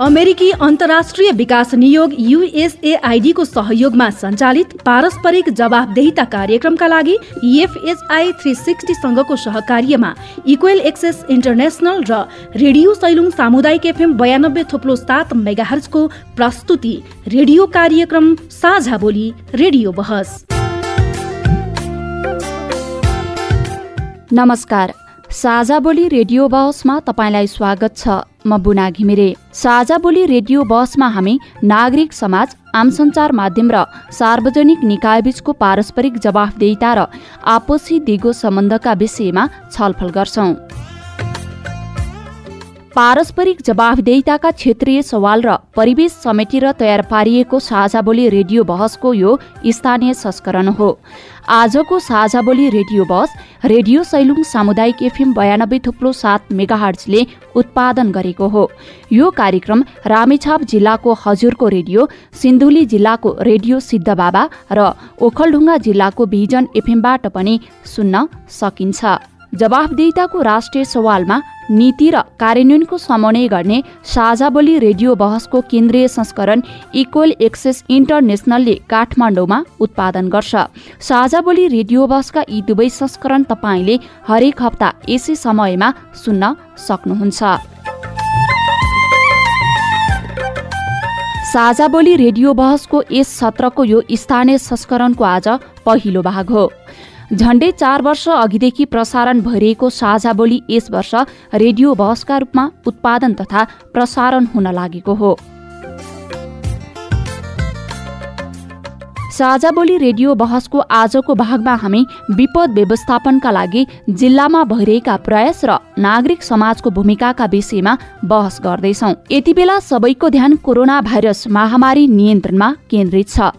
अमेरिकी अन्तर्राष्ट्रिय विकास नियोग युएसएआइडीको सहयोगमा सञ्चालित पारस्परिक जवाबदेहिता कार्यक्रमका लागि इएफएचआई थ्री सिक्सटीसँगको सहकार्यमा इक्वेल एक्सेस इन्टरनेसनल र रेडियो सैलुङ सामुदायिक एफएम बयानब्बे थोप्लो सात मेगाहर्जको प्रस्तुति रेडियो कार्यक्रम साझा बोली रेडियो बहस। नमस्कार साझा बोली रेडियो बहसमा तपाईँलाई स्वागत छ। म बुना घिमिरे। साझा बोली रेडियो बहसमा हामी नागरिक समाज आम सञ्चार माध्यम र सार्वजनिक निकायबीचको पारस्परिक जवाफदेहिता र आपसी दिगो सम्बन्धका विषयमा छलफल गर्छौं। पारस्परिक जवाफदेहिताका क्षेत्रीय सवाल र परिवेश समेटेर तयार पारिएको साझा बोली रेडियो बहसको यो स्थानीय संस्करण हो। आजको साझा बोली रेडियो बस रेडियो सैलुङ सामुदायिक एफएम बयानब्बे थुप्लो सात मेगाहर्जले उत्पादन गरेको हो। यो कार्यक्रम रामेछाप जिल्लाको हजुरको रेडियो सिन्धुली जिल्लाको रेडियो सिद्धबाबा र ओखलढुङ्गा जिल्लाको भिजन एफएमबाट पनि सुन्न सकिन्छ। जवाफदेहिताको राष्ट्रिय सवालमा नीति र कार्यान्वयनको समन्वय गर्ने साझा बोली रेडियो बहसको केन्द्रीय संस्करण इक्वल एक्सेस इन्टरनेसनलले काठमाडौँमा उत्पादन गर्छ। साझा बोली रेडियो बहसका यी दुवै संस्करण तपाईँले हरेक हप्ता यसै समयमा सुन्न सक्नुहुन्छ। साझा बोली रेडियो बहसको यस सत्रको यो स्थानीय संस्करणको आज पहिलो भाग हो। झण्डै चार वर्ष अघिदेखि प्रसारण भइरहेको साझा बोली यस वर्ष रेडियो बहसका रूपमा उत्पादन तथा प्रसारण हुन लागेको हो। साझा बोली रेडियो बहसको आजको भागमा हामी विपद व्यवस्थापनका लागि जिल्लामा भइरहेका प्रयास र नागरिक समाजको भूमिकाका विषयमा बहस गर्दैछौ। यति बेला सबैको ध्यान कोरोना भाइरस महामारी नियन्त्रणमा केन्द्रित छ।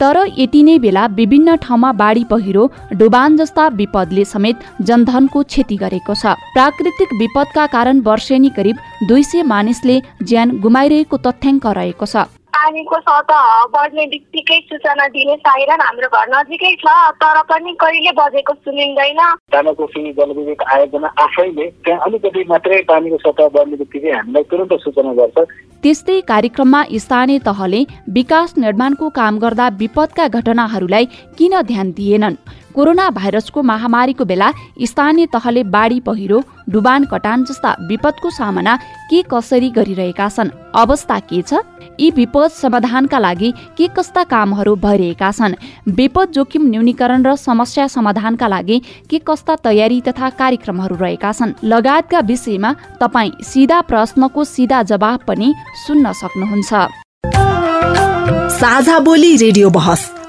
तर यति नै बेला विभिन्न ठाउँमा बाढी पहिरो डुबान जस्ता विपदले समेत जनधनको क्षति गरेको छ। प्राकृतिक विपदका कारण वर्षेनी करिब दुई सय मानिसले ज्यान गुमाइरहेको तथ्याङ्क रहेको छ। पानीको सतह बढ्ने बित्तिकै सूचना दिने साइरन हाम्रो घर नजिकै छ तर पनि कहिले बजेको सुनिँदैन। दानाकोसी जलविद्युत आयोजना आफैले त्यहाँ अलिकति मात्रै पानीको सतह बढ्ने बित्तिकै हामीलाई तुरन्त सूचना गर्छ। त्यस्तै कार्यक्रममा स्थानीय तहले विकास निर्माणको काम गर्दा विपदका घटनाहरूलाई किन ध्यान दिएनन्? कोरोना भाइरसको महामारीको बेला स्थानीय तहले बाढी पहिरो डुबान कटान जस्ता विपदको सामना के कसरी गरिरहेका छन्? अवस्था के छ? यी विपद समाधानका लागि के कस्ता कामहरू भइरहेका छन्? विपद जोखिम न्यूनीकरण र समस्या समाधानका लागि के कस्ता तयारी तथा कार्यक्रमहरू रहेका छन्? लगायतका विषयमा तपाईँ सिधा प्रश्नको सिधा जवाब पनि सुन्न सक्नुहुन्छ। साझा बोली रेडियो बहस।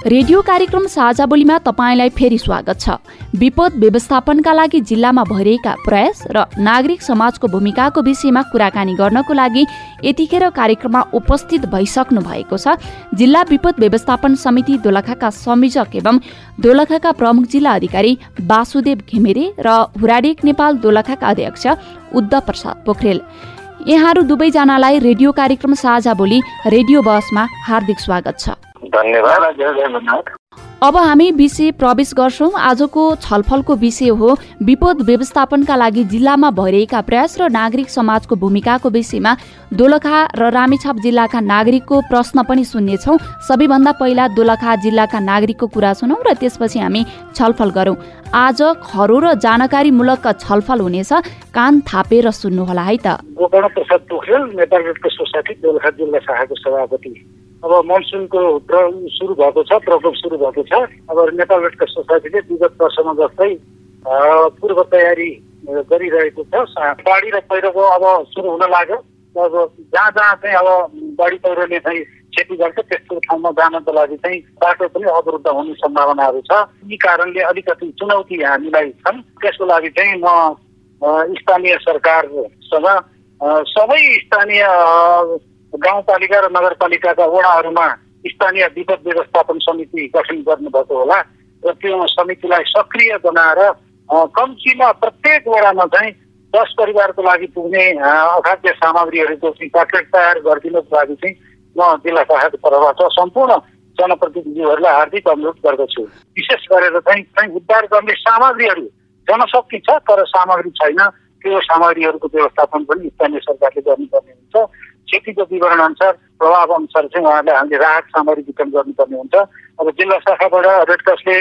रेडियो कार्यक्रम साझा बोलीमा तपाईँलाई फेरि स्वागत छ। विपद व्यवस्थापनका लागि जिल्लामा भइरहेका प्रयास र नागरिक समाजको भूमिकाको विषयमा कुराकानी गर्नको लागि यतिखेर कार्यक्रममा उपस्थित भइसक्नु भएको छ। जिल्ला विपद व्यवस्थापन समिति दोलखाका संयोजक एवं दोलखाका प्रमुख जिल्ला अधिकारी वासुदेव घिमिरे र हुराडेक नेपाल दोलखाका अध्यक्ष उद्धव प्रसाद पोखरेल। यहाँहरू दुवैजनालाई रेडियो कार्यक्रम साझा बोली रेडियो बसमा हार्दिक स्वागत छ। धन्यवाद अब हामी विषय प्रवेश गर्छौँ। आजको छलफलको विषय हो विपद व्यवस्थापनका लागि जिल्लामा भइरहेका प्रयास र नागरिक समाजको भूमिकाको विषयमा दोलखा र रामेछाप जिल्लाका नागरिकको प्रश्न पनि सुन्नेछौँ। सबैभन्दा पहिला दोलखा जिल्लाका नागरिकको कुरा सुनौँ र त्यसपछि हामी छलफल गरौँ। आज खरो र जानकारीमूलक छलफल हुनेछ। कान थापेर सुन्नुहोला है त। प्रसाद पोखरेल नेपाल सोसाइटी दोलखा जिल्ला शाखाको सभापति। अब मनसुनको सुरु भएको छ प्रकोप सुरु भएको छ। अब नेपाल रेड क्रस सोसाइटीले विगत वर्षमा जस्तै पूर्व तयारी गरिरहेको छ। बाढी र पहिरोको अब सुरु हुन लाग्यो। अब जहाँ जहाँ चाहिँ अब बाढी पहिरोले चाहिँ क्षति गर्छ त्यस्तो ठाउँमा जानको लागि चाहिँ बाटो पनि अवरुद्ध हुने सम्भावनाहरू छ। यी कारणले अलिकति चुनौती हामीलाई छन्। त्यसको लागि चाहिँ म स्थानीय सरकारसँग सबै स्थानीय गाउँपालिका र नगरपालिकाका वडाहरूमा स्थानीय विपद व्यवस्थापन समिति गठन गर्नुभएको होला र त्यो समितिलाई सक्रिय बनाएर कम्तीमा प्रत्येक वडामा चाहिँ दस परिवारको लागि पुग्ने अखाद्य सामग्रीहरूको चाहिँ प्याकेट तयार गरिदिनुको लागि चाहिँ म जिल्ला शाखाको तर्फबाट सम्पूर्ण जनप्रतिनिधिहरूलाई हार्दिक अनुरोध गर्दछु। विशेष गरेर चाहिँ चाहिँ उद्धार गर्ने सामग्रीहरू जनशक्ति छ तर सामग्री छैन। त्यो सामग्रीहरूको व्यवस्थापन पनि स्थानीय सरकारले गर्नुपर्ने हुन्छ। क्षतिको विवरण अनुसार प्रभाव अनुसार चाहिँ उहाँहरूले हामीले राहत सामग्री वितरण गर्नुपर्ने हुन्छ। अब जिल्ला शाखाबाट रेड क्रसले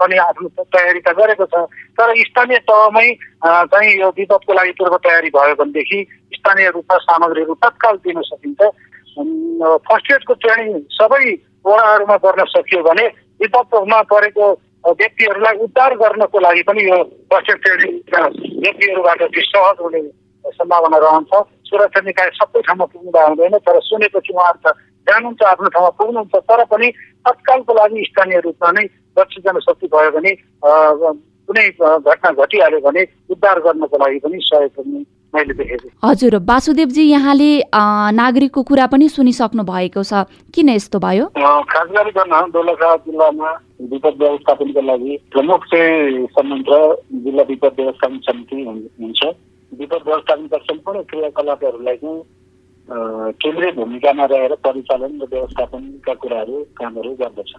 पनि आफ्नो तयारी त गरेको छ। तर स्थानीय तहमै चाहिँ यो विपदको लागि पूर्व तयारी भयो भनेदेखि स्थानीय रूपमा सामग्रीहरू तत्काल दिन सकिन्छ। फर्स्ट एडको ट्रेनिङ सबै वडाहरूमा गर्न सकियो भने विपदमा परेको व्यक्तिहरूलाई उद्धार गर्नको लागि पनि यो फर्स्ट एड ट्रेनिङ व्यक्तिहरूबाट सहज हुने सम्भावना रहन्छ। सुरक्षा निकाय सबै ठाउँमा पुग्नु हुँदैन तर सुनेपछि उहाँहरू त जानुहुन्छ आफ्नो ठाउँमा पुग्नुहुन्छ तर पनि तत्कालको लागि स्थानीय रूपमा नै दक्ष जनशक्ति भयो भने कुनै घटना घटिहाल्यो भने उद्धार गर्नको लागि पनि सहयोग गर्ने मैले देखेको हजुर वासुदेवजी यहाँले नागरिकको कुरा पनि सुनिसक्नु भएको छ। किन यस्तो भयो? खास गरी दोलखा जिल्लामा विपद व्यवस्थापनको लागि प्रमुख चाहिँ संयन्त्र जिल्ला विपद व्यवस्थापन समिति हुन्छ। विपद व्यवस्थापनका सम्पूर्ण क्रियाकलापहरूलाई चाहिँ केन्द्रीय भूमिकामा रहेर परिचालन र व्यवस्थापनका कुराहरू कामहरू गर्दछ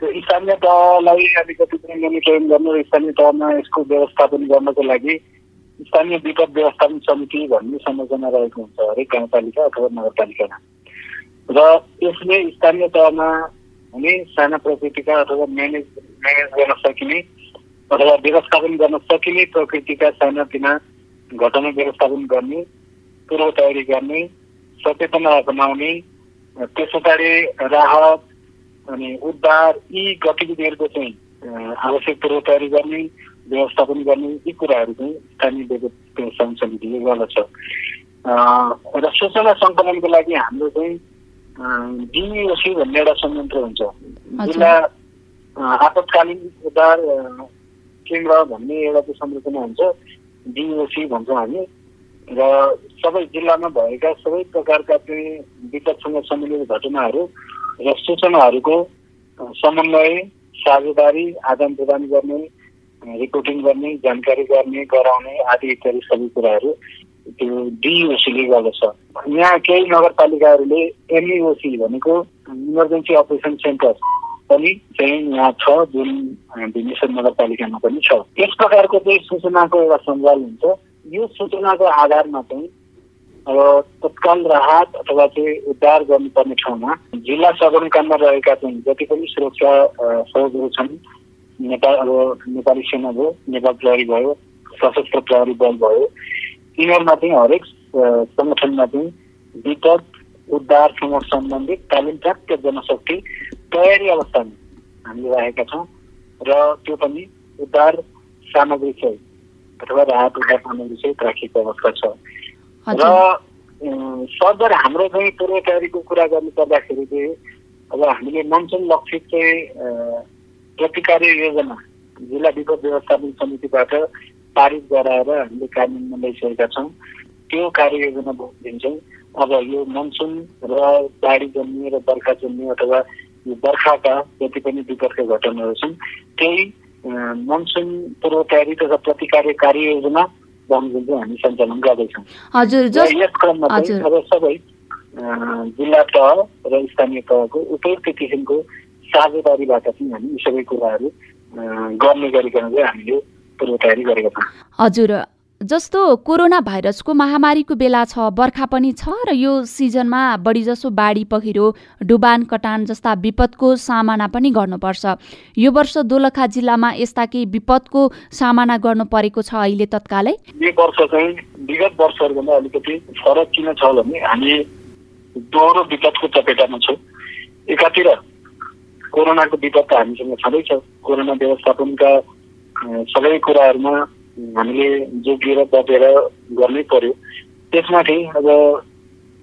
त्यो स्थानीय तहलाई अलिकति मोनिटरिङ गर्नु र स्थानीय तहमा यसको व्यवस्थापन गर्नको लागि स्थानीय विपद व्यवस्थापन समिति भन्ने संरचना रहेको हुन्छ हरेक गाउँपालिका अथवा नगरपालिकामा। र यसले स्थानीय तहमा हुने साना प्रकृतिका अथवा म्यानेज म्यानेज गर्न सकिने अथवा व्यवस्थापन गर्न सकिने प्रकृतिका सानातिना घटना व्यवस्थापन गर्ने पूर्व तयारी गर्ने सचेतना अपनाउने त्यस पछाडि राहत अनि उद्धार यी गतिविधिहरूको चाहिँ आवश्यक पूर्व तयारी गर्ने व्यवस्थापन गर्ने यी कुराहरू चाहिँ स्थानीय व्यवस्थापन समितिले गर्दछ। र सूचना सङ्कलनको लागि हाम्रो चाहिँ डिओसी भन्ने एउटा संयन्त्र हुन्छ। जिल्ला आपतकालीन उद्धार केन्द्र भन्ने एउटा संरचना हुन्छ। डिओसी भन्छौँ हामी। र सबै जिल्लामा भएका सबै प्रकारका चाहिँ विपदसँग सम्बन्धित घटनाहरू र सूचनाहरूको समन्वय साझेदारी आदान प्रदान गर्ने रिपोर्टिङ गर्ने जानकारी गर्ने गराउने आदि इत्यादि सबै कुराहरू त्यो डिओसीले गर्दछ। यहाँ केही नगरपालिकाहरूले एमइओसी भनेको इमर्जेन्सी अपरेसन सेन्टर पनि चाहिँ यहाँ छ जुन भिमेश्वर नगरपालिकामा पनि छ। यस प्रकारको चाहिँ सूचनाको एउटा सञ्जाल हुन्छ। यो सूचनाको आधारमा चाहिँ अब तत्काल राहत अथवा चाहिँ उद्धार गर्नुपर्ने ठाउँमा जिल्ला सदरमुकाममा रहेका चाहिँ जति पनि सुरक्षा सहयोगहरू छन् नेपाल अब नेपाली सेना भयो नेपाल प्रहरी भयो सशस्त्र प्रहरी बल भयो यिनीहरूमा चाहिँ हरेक सङ्गठनमा चाहिँ विपद उद्धारसँग सम्बन्धित तालिम प्राप्त जनशक्ति तयारी अवस्थामा हामीले राखेका छौँ र त्यो पनि उद्धार सामग्री चाहिँ अथवा राहत उद्धार सामग्री चाहिँ राखिएको अवस्था छ। र सदर हाम्रो चाहिँ पूर्व तयारीको कुरा गर्नु पर्दाखेरि चाहिँ अब हामीले मनसुन लक्षित चाहिँ प्रतिकार्य योजना जिल्ला विपद व्यवस्थापन समितिबाट पारित गराएर हामीले कार्यान्वयनमा ल्याइसकेका छौँ। त्यो कार्ययोजना दिन चाहिँ अब यो मनसुन र बाढी जन्मिए र बर्खा जन्मिए अथवा बर्खाका जति पनि विपदका घटनाहरू छन् त्यही मनसुन पूर्व तयारी तथा प्रतिकार्य कार्ययोजना बमोजिम चाहिँ हामी सञ्चालन गर्दैछौँ। यस क्रममा चाहिँ अब सबै जिल्ला तह र स्थानीय तहको उपयुक्त किसिमको साझेदारीबाट चाहिँ हामी यी सबै कुराहरू गर्ने गरिकन चाहिँ हामीले पूर्व तयारी गरेका छौँ। हजुर। जस्तो कोरोना भाइरसको महामारीको बेला छ बर्खा पनि छ र यो सिजनमा बढीजसो बाढी पहिरो डुबान कटान जस्ता विपदको सामना पनि गर्नुपर्छ। यो वर्ष दोलखा जिल्लामा यस्ता केही विपदको सामना गर्नु परेको छ अहिले तत्कालै? यो वर्ष चाहिँ विगत वर्षहरूभन्दा अलिकति फरक किन छ भने हामी दोहोरो विपदको चपेटामा छौँ। कोरोनाको विपद त हामीसँग छँदैछ। कोरोना व्यवस्थापनका सबै कुराहरूमा हामीले जोगिएर बचेर गर्नै पर्यो त्यसमाथि अब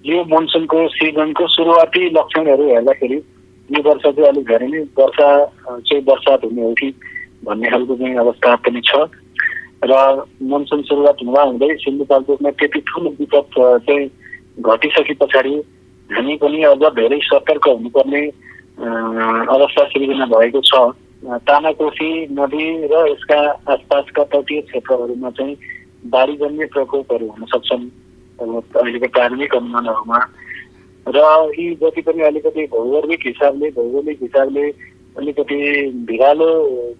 यो मनसुनको सिजनको सुरुवाती लक्षणहरू हेर्दाखेरि यो वर्ष चाहिँ अलिक धेरै नै वर्षा चाहिँ बर्सात हुने हो कि भन्ने खालको चाहिँ अवस्था पनि छ। र मनसुन सुरुवात हुँदा हुँदै सिन्धुपाल्चोकमा त्यति ठुलो विपद चाहिँ घटिसके पछाडि हामी पनि अझ धेरै सतर्क हुनुपर्ने अवस्था सृजना भएको छ। तानाकोसी नदी र यसका आसपासका तटीय क्षेत्रहरूमा चाहिँ बाढी जन्य प्रकोपहरू हुन सक्छन्। अहिलेको प्रारम्भिक अनुमानहरूमा। र यी जति पनि अलिकति भौगोलिक हिसाबले भौगोलिक हिसाबले अलिकति भिरालो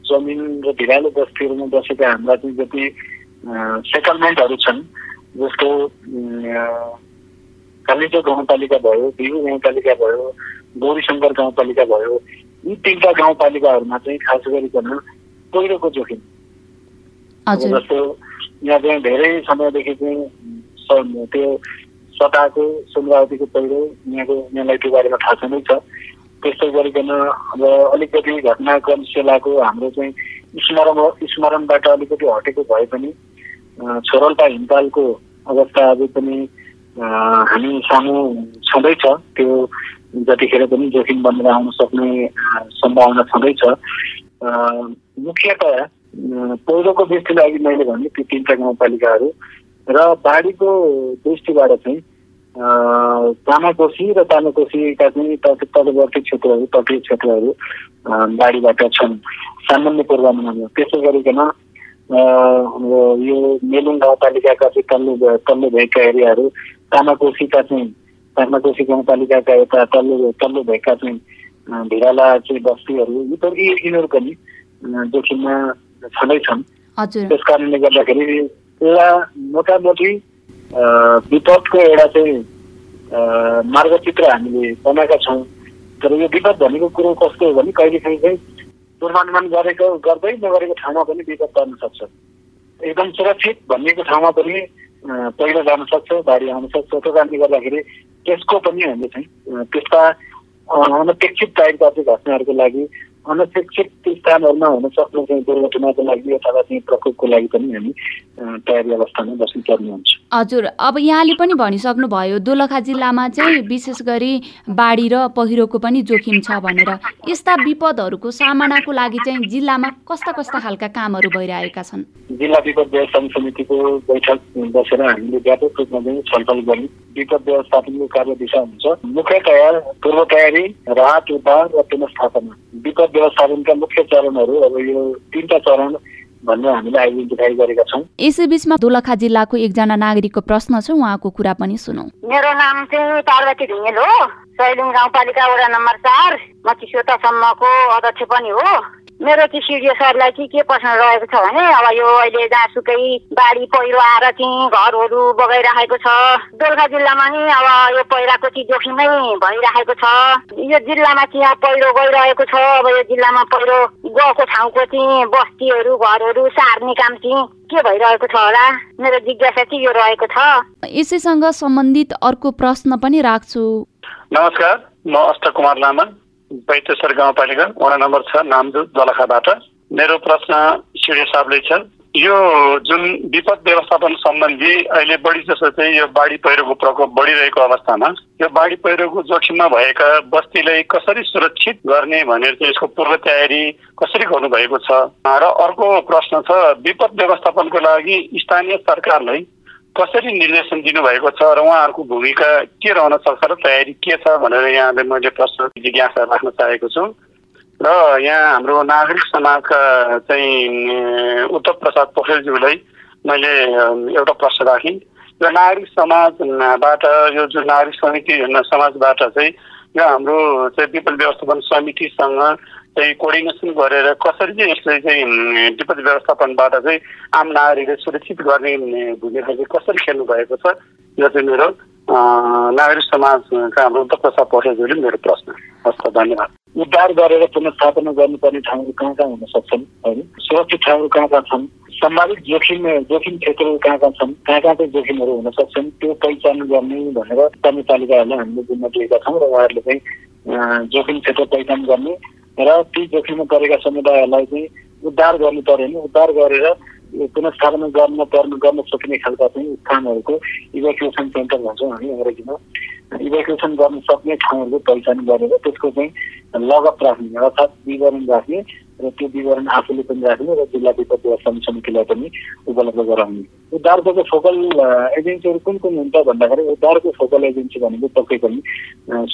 जमिन र भिरालो बस्तीहरूमा बसेका हाम्रा चाहिँ जति सेटलमेन्टहरू छन् जस्तो कालिचो गाउँपालिका भयो बिहु गाउँपालिका भयो गौरीशङ्कर गाउँपालिका भयो यी तिनवटा गाउँपालिकाहरूमा चाहिँ खास गरिकन पहिरोको जोखिम जस्तो यहाँ चाहिँ धेरै समयदेखि चाहिँ त्यो सताको सुनगावतीको पहिरो यहाँको यहाँलाई त्यो बारेमा थाहा छँदै छ। त्यस्तो गरिकन अब अलिकति घटनाक्रम सेलाको हाम्रो चाहिँ स्मरण स्मरणबाट अलिकति हटेको भए पनि छोरल्पा हिमपालको अवस्था अझै पनि हामी सामु छँदैछ। त्यो जतिखेर पनि जोखिम बनेर आउन सक्ने सम्भावना छँदैछ। मुख्यतया पहिलोको दृष्टिले अघि मैले भने ती तिनवटा गाउँपालिकाहरू र बाढीको दृष्टिबाट चाहिँ तामाकोशी र तामाकोशीका चाहिँ तटवर्ती क्षेत्रहरू तटीय क्षेत्रहरू बाढीबाट छन्। सामान्य पूर्वानुमान त्यसो गरिकन यो मेलुङ गाउँपालिकाका चाहिँ तल्लो तल्लो भएका एरियाहरू तामाकोशीका चाहिँ तामाकोशी गाउँपालिकाका यता तल्लो तल्लो भएका चाहिँ भिराला. चाहिँ बस्तीहरू यिनीहरू पनि जोखिममा छँदैछन् त्यस कारणले गर्दाखेरि एउटा मोटामोटी विपदको एउटा चाहिँ मार्गचित्र हामीले बनाएका छौँ तर यो विपद भनेको कुरो कस्तो हो भने कहिलेकाहीँ चाहिँ पूर्वानुमान गरेको गर्दै नगरेको ठाउँमा पनि विपद पर्न सक्छ। एकदम सुरक्षित भनिएको ठाउँमा पनि पहिरो जान सक्छ बाढी आउन सक्छ। त्यो कारणले गर्दाखेरि त्यसको पनि हामीले चाहिँ। त्यस्ता अनपेक्षित चाहिँ घटनाहरूको लागि अनपेक्षित स्थानहरूमा हुन सक्ने चाहिँ दुर्घटनाको लागि अथवा चाहिँ प्रकोपको लागि पनि हामी तयारी अवस्थामा बस्नुपर्ने हुन्छ हजुर अब यहाँले पनि भनिसक्नु भयो दोलखा जिल्लामा चाहिँ विशेष गरी बाढी र पहिरोको पनि जोखिम छ भनेर यस्ता विपदहरूको सामनाको लागि चाहिँ जिल्लामा कस्ता कस्ता खालका कामहरू भइरहेका छन् जिल्ला विपद व्यवस्थापन समितिको बैठक बसेर हामीले व्यापक रूपमा चाहिँ छलफल गऱ्यौँ विपद व्यवस्थापनको कार्यदिशा हुन्छ मुख्यतया पूर्व तयारी राहत उद्धार र पुनस्थापना विपद व्यवस्थापनका मुख्य चरणहरू अब यो तिनवटा चरण भन्ने हामीले आइडेन्टिफाई गरेका छौँ। यसै बिचमा दोलखा जिल्लाको एकजना नागरिकको प्रश्न छ उहाँको कुरा पनि सुनौ। मेरो नाम चाहिँ पार्वती ढुङ्गेल हो। सैलुङ गाउँपालिका वडा नम्बर चार म चिसोतासम्मको अध्यक्ष पनि हो। मेरो चाहिँ सिडिओ सरलाई चाहिँ के प्रश्न रहेको छ भने अब यो अहिले जहाँसुकै बाढी पहिरो आएर चाहिँ घरहरू बगाइराखेको छ। दोलखा जिल्लामा नि अब यो पहिराको चाहिँ जोखिमै भइराखेको छ। यो जिल्लामा चाहिँ पहिरो गइरहेको छ। अब यो जिल्लामा पहिरो गएको ठाउँको चाहिँ बस्तीहरू घरहरू सार्ने काम चाहिँ के भइरहेको छ होला? मेरो जिज्ञासा चाहिँ यो रहेको छ। यसैसँग सम्बन्धित अर्को प्रश्न पनि राख्छु। नमस्कार म अष्ट कुमार लामा। बैतेश्वर गाउँपालिका वडा नम्बर छ नामदु दलखाबाट मेरो प्रश्न सिडियो साहबले छ यो जुन विपद व्यवस्थापन सम्बन्धी अहिले बढी जसो चाहिँ यो बाढी पहिरोको प्रकोप बढिरहेको अवस्थामा यो बाढी पहिरोको जोखिममा भएका बस्तीलाई कसरी सुरक्षित गर्ने भनेर चाहिँ यसको पूर्व तयारी कसरी गर्नुभएको छ? र अर्को प्रश्न छ विपद व्यवस्थापनको लागि स्थानीय सरकारलाई कसरी निर्देशन दिनुभएको छ र उहाँहरूको भूमिका के रहन सक्छ र तयारी के छ भनेर यहाँले मैले प्रश्न जिज्ञासा राख्न चाहेको छु। र यहाँ हाम्रो नागरिक समाजका चाहिँ उत्तर प्रसाद पोखरेलज्यूलाई मैले एउटा प्रश्न राखेँ। यो नागरिक समाजबाट यो जुन नागरिक समिति समाजबाट चाहिँ यो हाम्रो चाहिँ विपद व्यवस्थापन समितिसँग चाहिँ कोर्डिनेसन गरेर कसरी चाहिँ यसले चाहिँ विपद व्यवस्थापनबाट चाहिँ आम नागरिकले सुरक्षित गर्ने भूमिका चाहिँ कसरी खेल्नु भएको छ यो चाहिँ मेरो नागरिक समाजका हाम्रो प्रसाद पौडेलज्यूले मेरो प्रश्न। हस् धन्यवाद। उद्धार गरेर पुनस्थापना गर्नुपर्ने ठाउँहरू कहाँ कहाँ हुन सक्छन् होइन? सुरक्षित ठाउँहरू कहाँ कहाँ छन्? सम्भावित जोखिम जोखिम क्षेत्रहरू कहाँ कहाँ छन्? कहाँ कहाँ चाहिँ जोखिमहरू हुन सक्छन्? त्यो पहिचान गर्ने भनेर कार्यपालिकाहरूलाई हामीले जिम्मा दिएका छौँ र उहाँहरूले चाहिँ जोखिम क्षेत्र पहिचान गर्ने र ती जोखिममा परेका समुदायहरूलाई चाहिँ उद्धार गर्नु पर्यो भने उद्धार गरेर पुनस्थापना गर्न पर्न गर्न सक्ने खालका चाहिँ स्थानहरूको इभेक्युएसन सेन्टर भन्छौँ हामी अङ्ग्रेजीमा इभ्याकुएसन गर्न सक्ने ठाउँहरूको पहिचान गरेर त्यसको चाहिँ लगत राख्ने अर्थात् विवरण राख्ने र त्यो विवरण आफूले पनि राख्ने र जिल्ला विपद व्यवस्थापन समितिलाई पनि उपलब्ध गराउने। उद्धारको फोकल एजेन्सीहरू कुन कुन हुन्छ भन्दाखेरि उद्धारको फोकल एजेन्सी भनेको पक्कै पनि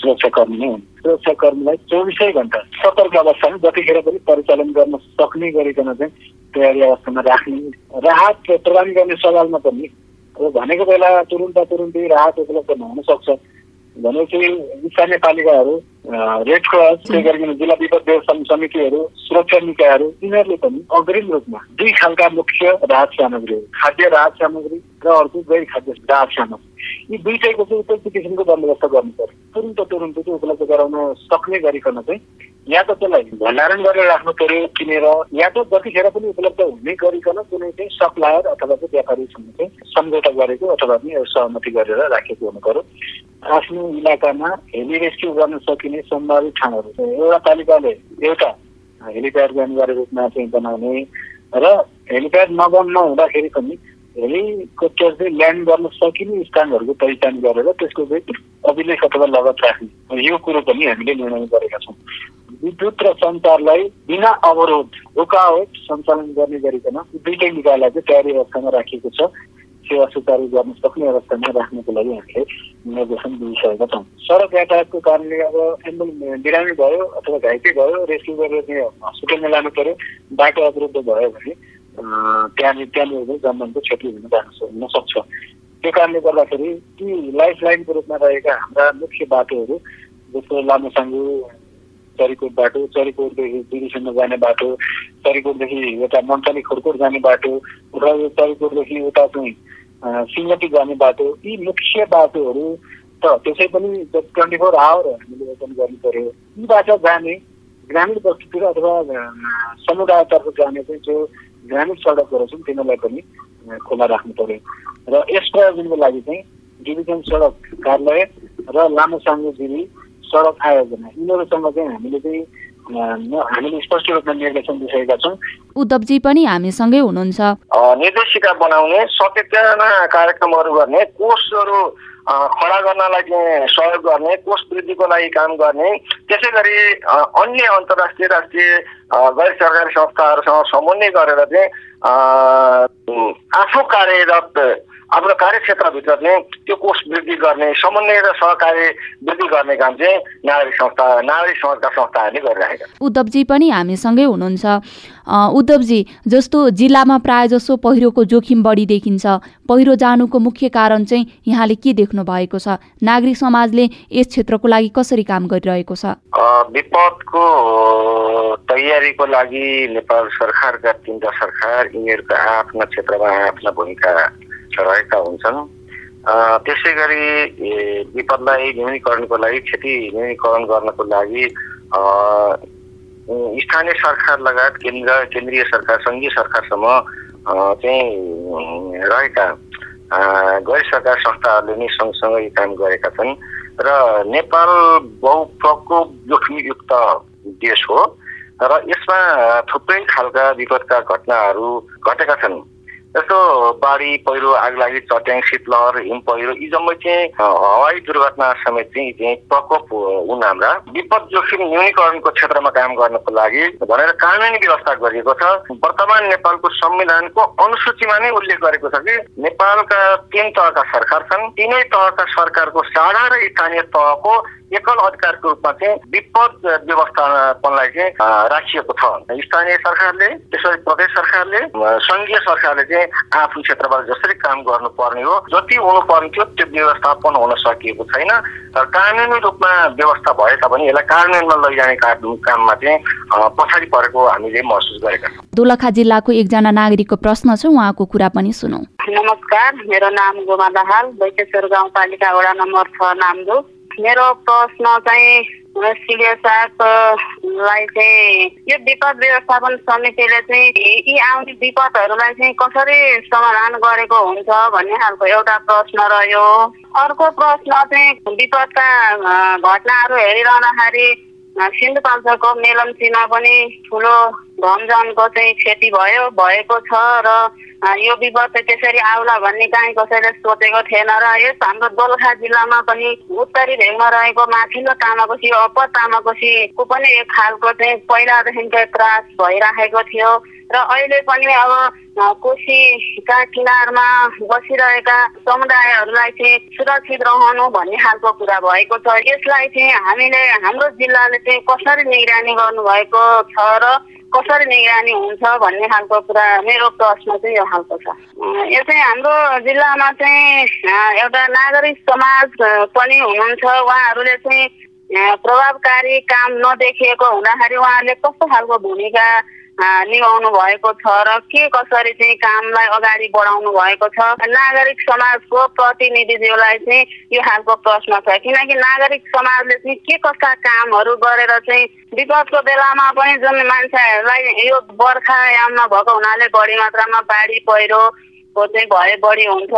सुरक्षाकर्मी नै हुन्। सुरक्षाकर्मीलाई चौबिसै घन्टा सतर्क अवस्थामा जतिखेर पनि परिचालन गर्न सक्ने गरिकन चाहिँ तयारी अवस्थामा राख्ने राहत प्रदान गर्ने सवालमा पनि अब भनेको बेला तुरुन्त तुरुन्तै राहत उपलब्ध नहुन सक्छ। भनेपछि स्थानीय पालिकाहरू रेड क्रस त्यही गरिकन जिल्ला विपद व्यवस्थापन समितिहरू सुरक्षा निकायहरू यिनीहरूले पनि अग्रिम रूपमा दुई खालका मुख्य राहत सामग्रीहरू खाद्य राहत सामग्री र अर्को गैर खाद्य राहत सामग्री यी दुइटैको चाहिँ उपयुक्त किसिमको बन्दोबस्त गर्नु पर्यो तुरुन्त तुरुन्त चाहिँ उपलब्ध गराउन सक्ने गरिकन चाहिँ या त त्यसलाई भण्डारण गरेर राख्नु पर्यो किनेर या त जतिखेर पनि उपलब्ध हुने गरिकन कुनै चाहिँ सप्लायर अथवा चाहिँ व्यापारीसँग चाहिँ सम्झौता गरेको अथवा पनि सहमति गरेर राखेको हुनु पर्यो आफ्नो इलाकामा हेली रेस्क्यु गर्न सकिने सम्भावित ठाउँहरू एउटा पालिकाले एउटा हेलिप्याडको अनिवार्य रूपमा चाहिँ बनाउने र हेलिप्याड नबन्न हुँदाखेरि पनि हेलिकप्टर चाहिँ ल्यान्ड गर्न सकिने स्थानहरूको पहिचान गरेर त्यसको चाहिँ अभिलेख अथवा लगत राख्ने यो कुरो पनि हामीले निर्णय गरेका छौँ। विद्युत र सञ्चारलाई बिना अवरोध रोकावट सञ्चालन गर्ने गरिकन दुइटै निकायलाई चाहिँ तयारी अवस्थामा राखिएको छ। सेवा सुचारू गर्न सक्ने अवस्थामा राख्नको लागि हामीले निर्देशन दिइसकेका छौँ। सडक यातायातको कारणले अब एम्बुलेन्स बिरामी भयो अथवा घाइते भयो रेस्क्यु गरेर चाहिँ हस्पिटलमा लानु पर्यो बाटो अवरुद्ध भयो भने त्यहाँनिर त्यहाँनिर पनि जनधनको क्षति हुन जान सक्छ। त्यो कारणले गर्दाखेरि ती लाइफ लाइनको रूपमा रहेका हाम्रा मुख्य बाटोहरू जस्तो लामोसाङ्गु चरीकोट बाटो चरीकोटदेखि दिदीसम्म जाने बाटो चरीकोटदेखि यता मन्थली खोरकोट जाने बाटो र यो चरीकोटदेखि उता चाहिँ सिङ्गटी जाने बाटो यी मुख्य बाटोहरू त त्यसै पनि ट्वेन्टी फोर आवर हामीले ओपन गर्नु पर्यो। यीबाट जाने ग्रामीण बस्तीतिर अथवा समुदायतर्फ जाने चाहिँ जो ग्रामीण सडकहरू छन् तिनीहरूलाई पनि खुला राख्नु पर्यो। र यस प्रयोजनको लागि चाहिँ डिभिजन सडक कार्यालय र लामो साङ्गो दिदी सडक आयोजना। यिनीहरूसँग चाहिँ हामीले चाहिँ हामीले स्पष्ट रूपमा निर्देशन दिइसकेका छौँ। उद्धवजी पनि हामीसँगै हुनुहुन्छ। निर्देशिका बनाउने सचेतना कार्यक्रमहरू गर्ने कोषहरू खडा गर्नलाई सहयोग गर्ने कोष वृद्धिको लागि काम गर्ने त्यसै गरी अन्य अन्तर्राष्ट्रिय राष्ट्रिय गैर सरकारी संस्थाहरूसँग समन्वय गरेर चाहिँ आफू कार्यरत आफ्नो कार्यक्षेत्रभित्र चाहिँ त्यो कोष वृद्धि गर्ने समन्वय र सहकार्य वृद्धि गर्ने काम चाहिँ नागरिक संस्था नागरिक समाजका संस्थाहरूले गरिरहेका उद्धवजी पनि हामीसँगै हुनुहुन्छ। उद्धवजी जस्तो जिल्लामा प्राय जसो पहिरोको जोखिम बढी देखिन्छ पहिरो जानुको मुख्य कारण चाहिँ यहाँले के देख्नु भएको छ? नागरिक समाजले यस क्षेत्रको लागि कसरी काम गरिरहेको छ? विपदको तयारीको लागि नेपाल सरकारका तिनवटा सरकार यिनीहरूका आफ्ना क्षेत्रमा आफ्ना भूमिका रहेका हुन्छन्। त्यसै गरी विपदलाई न्यूनीकरणको लागि क्षति न्यूनीकरण गर्नको लागि स्थानीय सरकार लगायत केन्द्र केन्द्रीय सरकार सङ्घीय सरकारसम्म चाहिँ रहेका गैर सरकार संस्थाहरूले नै सँगसँगै काम गरेका छन्। र नेपाल बहुप्रकोप जोखिमयुक्त देश हो। र यसमा थुप्रै खालका विपदका घटनाहरू घटेका छन्। जस्तो बाढी पहिरो आगलागी चट्याङ शीतलहर हिम पहिरो यी जम्मै चाहिँ हवाई दुर्घटना समेत चाहिँ चाहिँ प्रकोप हुन् हाम्रा। विपद जोखिम न्यूनीकरणको क्षेत्रमा काम गर्नको लागि भनेर कानुनी व्यवस्था गरिएको छ। वर्तमान नेपालको संविधानको अनुसूचीमा नै उल्लेख गरेको छ कि नेपालका तिन तहका सरकार छन्। तिनै तहका सरकारको साझा र स्थानीय तहको एकल अधिकारको रूपमा चाहिँ विपद व्यवस्थापनलाई चाहिँ राखिएको छ। स्थानीय सरकारले त्यसरी प्रदेश सरकारले सङ्घीय सरकारले चाहिँ आफ्नो क्षेत्रबाट जसरी काम गर्नुपर्ने हो जति हुनुपर्ने थियो त्यो व्यवस्थापन हुन सकिएको छैन। र कानुनी रूपमा व्यवस्था भए तापनि यसलाई कार्यान्वयनमा लैजाने काममा चाहिँ पछाडि परेको हामीले महसुस गरेका छौँ। दोलखा जिल्लाको एकजना नागरिकको प्रश्न छ उहाँको कुरा पनि सुनौ। नमस्कार मेरो नाम गोमा दाहाल बैकेश्वर गाउँपालिका वडा नम्बर छ नामदो मेरो प्रश्न चाहिँ साहबलाई चाहिँ यो विपद व्यवस्थापन समितिले चाहिँ यी आउने विपदहरूलाई चाहिँ कसरी समाधान गरेको हुन्छ भन्ने खालको एउटा प्रश्न रह्यो। अर्को प्रश्न चाहिँ विपदका घटनाहरू हेरिरहँदाखेरि सिन्धुपाल्चोकको मेलम्चीमा पनि ठुलो धनजनको चाहिँ क्षति भयो भएको छ र यो विपद त्यसरी आउला भन्ने काहीँ कसैले सोचेको थिएन र यस हाम्रो दोलखा जिल्लामा पनि उत्तरी भेगमा रहेको माथिल्लो तामाकोसी अप्पर तामाकोसीको पनि एक खालको चाहिँ पहिलादेखिकै त्रास भइराखेको थियो र अहिले पनि अब कोसीका किनारमा बसिरहेका समुदायहरूलाई चाहिँ सुरक्षित रहनु भन्ने खालको कुरा भएको छ। यसलाई चाहिँ हामीले हाम्रो जिल्लाले चाहिँ कसरी निगरानी गर्नुभएको छ र कसरी निगरानी हुन्छ भन्ने खालको कुरा मेरो प्रश्न चाहिँ यो खालको छ। यो चाहिँ हाम्रो जिल्लामा चाहिँ एउटा नागरिक समाज पनि हुनुहुन्छ। उहाँहरूले चाहिँ प्रभावकारी काम नदेखिएको हुँदाखेरि उहाँहरूले कस्तो खालको भूमिका निभाउनु भएको छ र के कसरी चाहिँ कामलाई अगाडि बढाउनु भएको छ? नागरिक समाजको प्रतिनिधिज्यूलाई चाहिँ यो खालको प्रश्न छ किनकि नागरिक समाजले चाहिँ के कस्ता कामहरू गरेर चाहिँ विपदको बेलामा पनि जुन मान्छेहरूलाई यो बर्खायाममा भएको हुनाले बढी मात्रामा बाढी पहिरोको चाहिँ भए बढी हुन्छ।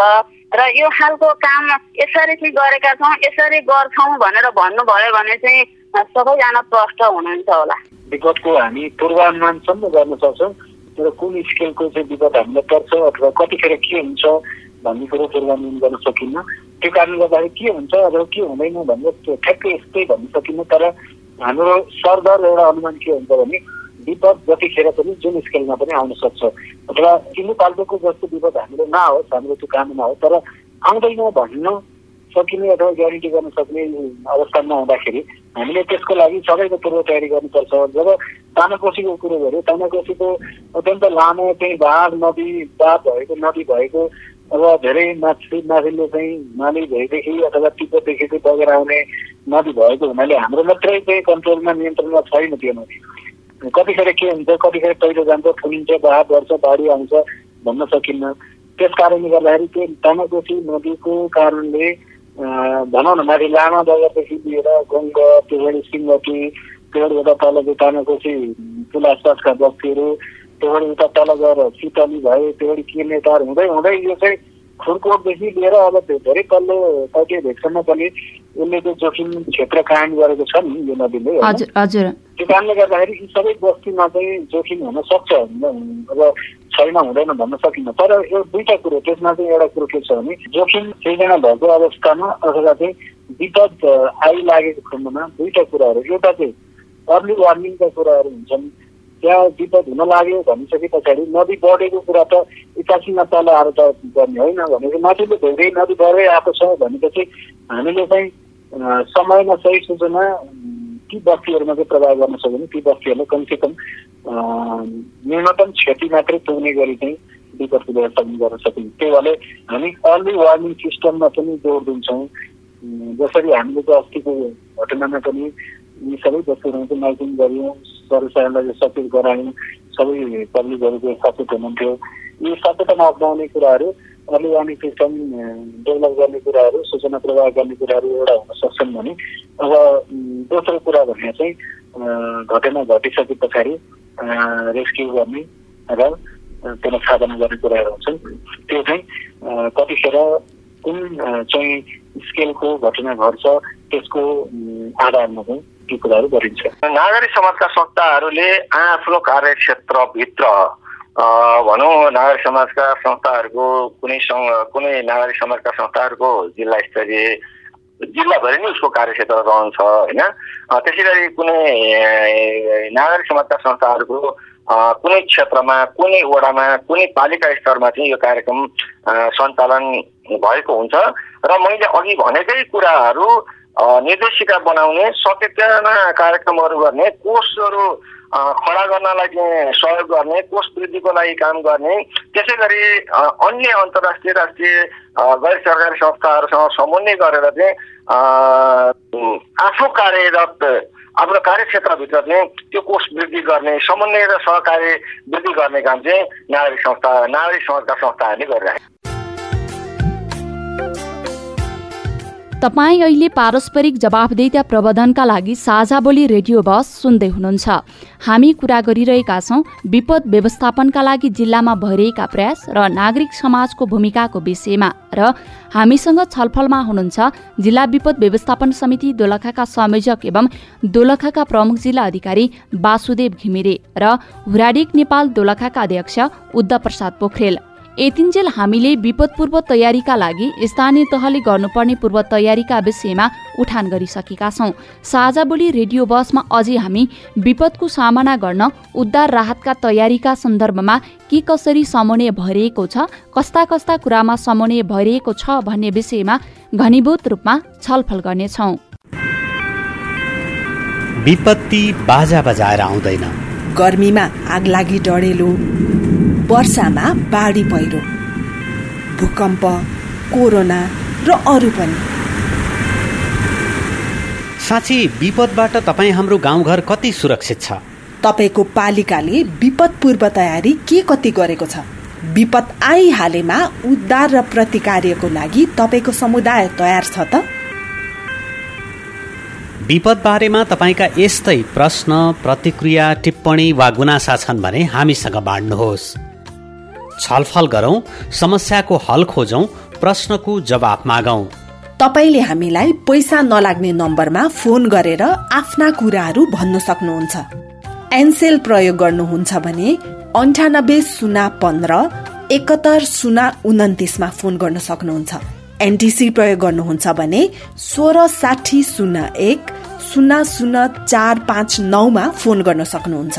र यो खालको काम यसरी चाहिँ गरेका छौँ यसरी गर्छौँ भनेर भन्नुभयो भने चाहिँ सबैजना प्रष्ट हुनुहुन्छ होला। विगतको हामी पूर्वानुमानसम्म गर्न सक्छौँ तर कुन स्केलको चाहिँ विगत हामीलाई पर्छ अथवा कतिखेर के हुन्छ भन्ने कुरो पूर्वानुमान गर्न सकिन्न। त्यो कारणले गर्दाखेरि के हुन्छ अथवा के हुँदैन भनेर ठ्याक्कै यस्तै भन्न सकिन्न तर हाम्रो सरदर एउटा अनुमान के हुन्छ भने विपद जतिखेर पनि जुन स्केलमा पनि आउन सक्छ। अथवा पाल्टोको जस्तो विपद हामीले नआओस् हाम्रो त्यो काम नहोस् तर आउँदैन भन्न सकिने अथवा ग्यारेन्टी गर्न सक्ने अवस्थामा हुँदाखेरि हामीले त्यसको लागि सबैको पूर्व तयारी गर्नुपर्छ। जब तानाकोसीको कुरो गऱ्यो तानाकोसीको अत्यन्त लामो चाहिँ बाँध नदी बाँध भएको नदी भएको अब धेरै माथि माथिल्लो चाहिँ नाली भएदेखि अथवा तिब्बतदेखि चाहिँ बगेर आउने नदी भएको हुनाले हाम्रो मात्रै चाहिँ कन्ट्रोलमा नियन्त्रणमा छैन त्यो नदी। कतिखेर के हुन्छ कतिखेर पहिरो जान्छ फुलिन्छ बाढ बढ्छ बाढी आउँछ भन्न सकिन्न। त्यस कारणले गर्दाखेरि त्यो तामाकोसी नदीको कारणले भनौँ न माथि लामा बजारदेखि लिएर गङ्ग त्योबाट सिङ्गटी त्योबाट उता तल तानाकोसी पुल आसपासका बस्तीहरू त्योबाट उता तल गएर शीतली भए त्योबाट किर्नेतार हुँदै हुँदै यो चाहिँ खुरकोटदेखि लिएर अब धेरै तल्लो तटीय भेगसम्म पनि उसले चाहिँ जोखिम क्षेत्र कायम गरेको छ नि यो नदीले त्यो कारणले गर्दाखेरि यी सबै बस्तीमा चाहिँ जोखिम हुन सक्छ। अब छैन हुँदैन भन्न सकिन्न तर यो दुईवटा कुरो त्यसमा चाहिँ एउटा कुरो के छ भने जोखिम सृजना भएको अवस्थामा अथवा चाहिँ विपद आइलागेको खण्डमा दुईवटा कुराहरू एउटा चाहिँ अर्ली वार्निङका कुराहरू हुन्छन्। त्यहाँ विपद हुन लाग्यो भनिसके पछाडि नदी बढेको कुरा त एकासीमा तल आएर त गर्ने होइन भनेको माथिल्लो धेरै नदी बढ्दै आएको छ भनेपछि हामीले चाहिँ समयमा सही सूचना ती बस्तीहरूमा चाहिँ प्रभाव गर्न सक्यो भने ती बस्तीहरूलाई कमसेकम न्यूनतम क्षति मात्रै पुग्ने गरी चाहिँ विपदको व्यवस्थापन गर्न सकिन्छ त्यही भएर हामी अर्ली वार्निङ सिस्टममा पनि जोड दिन्छौँ जसरी हामीले चाहिँ अस्तिको घटनामा पनि यी सबै वस्तुहरू चाहिँ माइकिङ गऱ्यौँ सरसारलाई सचेत गरायौँ सबै पब्लिकहरू सचेत हुनुहुन्थ्यो यी सचेतना अप्नाउने कुराहरू वार्निङ सिस्टम डेभलप गर्ने कुराहरू सूचना प्रवाह गर्ने कुराहरू एउटा हुन सक्छन् भने अब दोस्रो कुरा भन्ने चाहिँ घटना घटिसके पछाडि रेस्क्यु गर्ने र त्यसलाई साधना गर्ने कुराहरू हुन्छन्। त्यो चाहिँ कतिखेर कुन चाहिँ स्केलको घटना घट्छ त्यसको आधारमा चाहिँ ती कुराहरू गरिन्छ। नागरिक समाजका संस्थाहरूले आफ्नो कार्यक्षेत्रभित्र भनौँ नागरिक समाजका संस्थाहरूको कुनै कुनै नागरिक समाजका संस्थाहरूको जिल्ला स्तरीय जिल्लाभरि नै उसको कार्यक्षेत्र रहन्छ होइन? त्यसै गरी कुनै नागरिक समाजका संस्थाहरूको कुनै क्षेत्रमा कुनै वडामा कुनै पालिका स्तरमा चाहिँ यो कार्यक्रम सञ्चालन भएको हुन्छ। र मैले अघि भनेकै कुराहरू निर्देशिका बनाउने सचेतना कार्यक्रमहरू गर्ने कोर्सहरू खडा गर्नलाई चाहिँ सहयोग गर्ने कोष वृद्धिको लागि काम गर्ने त्यसै गरी अन्य अन्तर्राष्ट्रिय राष्ट्रिय गैर सरकारी संस्थाहरूसँग समन्वय गरेर चाहिँ आफू कार्यरत आफ्नो कार्यक्षेत्रभित्र चाहिँ त्यो कोष वृद्धि गर्ने समन्वय र सहकार्य वृद्धि गर्ने काम चाहिँ नागरिक संस्था नागरिक समाजका संस्थाहरूले गरिरहेको तपाईँ अहिले पारस्परिक जवाफदेता प्रबन्धनका लागि साझा बोली रेडियो बस सुन्दै हुनुहुन्छ। हामी कुरा गरिरहेका छौँ विपद व्यवस्थापनका लागि जिल्लामा भइरहेका प्रयास र नागरिक समाजको भूमिकाको विषयमा र हामीसँग छलफलमा हुनुहुन्छ जिल्ला विपद व्यवस्थापन समिति दोलखाका संयोजक एवं दोलखाका प्रमुख जिल्ला अधिकारी वासुदेव घिमिरे र हुराडिक नेपाल दोलखाका अध्यक्ष उद्धव प्रसाद पोखरेल। यतिन्जेल हामीले विपद पूर्व तयारीका लागि स्थानीय तहले गर्नुपर्ने पूर्व तयारीका विषयमा उठान गरिसकेका छौँ। साझा बोली रेडियो बसमा अझै हामी विपदको सामना गर्न उद्धार राहतका तयारीका सन्दर्भमा के कसरी समन्वय भइरहेको छ कस्ता कस्ता कुरामा समन्वय भइरहेको छ भन्ने विषयमा घनीभूत रूपमा छलफल गर्नेछौँ। विपत्ति बाजा बजाएर आउँदैन। गर्मीमा आगलागी डढेलो। वर्षामा बाढी पहिरो। भूकम्प कोरोना र अरू पनि। साँच्ची विपदबाट तपाईँ हाम्रो गाउँघर कति सुरक्षित छ? तपाईँको पालिकाले विपद पूर्व तयारी के कति गरेको छ? विपद आइहालेमा उद्धार र प्रतिकार्यको लागि तपाईँको समुदाय तयार छ त? विपद बारेमा तपाईँका यस्तै प्रश्न प्रतिक्रिया टिप्पणी वा गुनासा छन् भने हामीसँग बाँड्नुहोस्। छलफल गरौँ समस्याको हल खोजौँ प्रश्नको जवाफ मागौँ। तपाईँले हामीलाई पैसा नलाग्ने नम्बरमा फोन गरेर आफ्ना कुराहरू भन्न सक्नुहुन्छ। एनसेल प्रयोग गर्नुहुन्छ भने अन्ठानब्बे शून्य पन्ध्र एकहत्तर शून्य उन्तिसमा फोन गर्न सक्नुहुन्छ। एनटिसी प्रयोग गर्नुहुन्छ भने सोह्र साठी शून्य एक शून्य शून्य चार पाँच नौमा फोन गर्न सक्नुहुन्छ।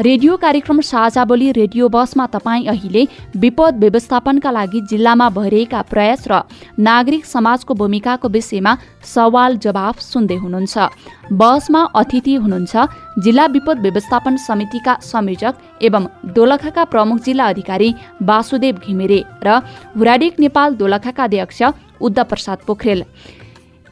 रेडियो कार्यक्रम साझा बोली रेडियो बसमा तपाईँ अहिले विपद व्यवस्थापनका लागि जिल्लामा भइरहेका प्रयास र नागरिक समाजको भूमिकाको विषयमा सवाल जवाफ सुन्दै हुनुहुन्छ। बसमा अतिथि हुनुहुन्छ जिल्ला विपद व्यवस्थापन समितिका संयोजक एवं दोलखाका प्रमुख जिल्ला अधिकारी वासुदेव घिमिरे र हुराडिक नेपाल दोलखाका अध्यक्ष उद्धव प्रसाद पोखरेल।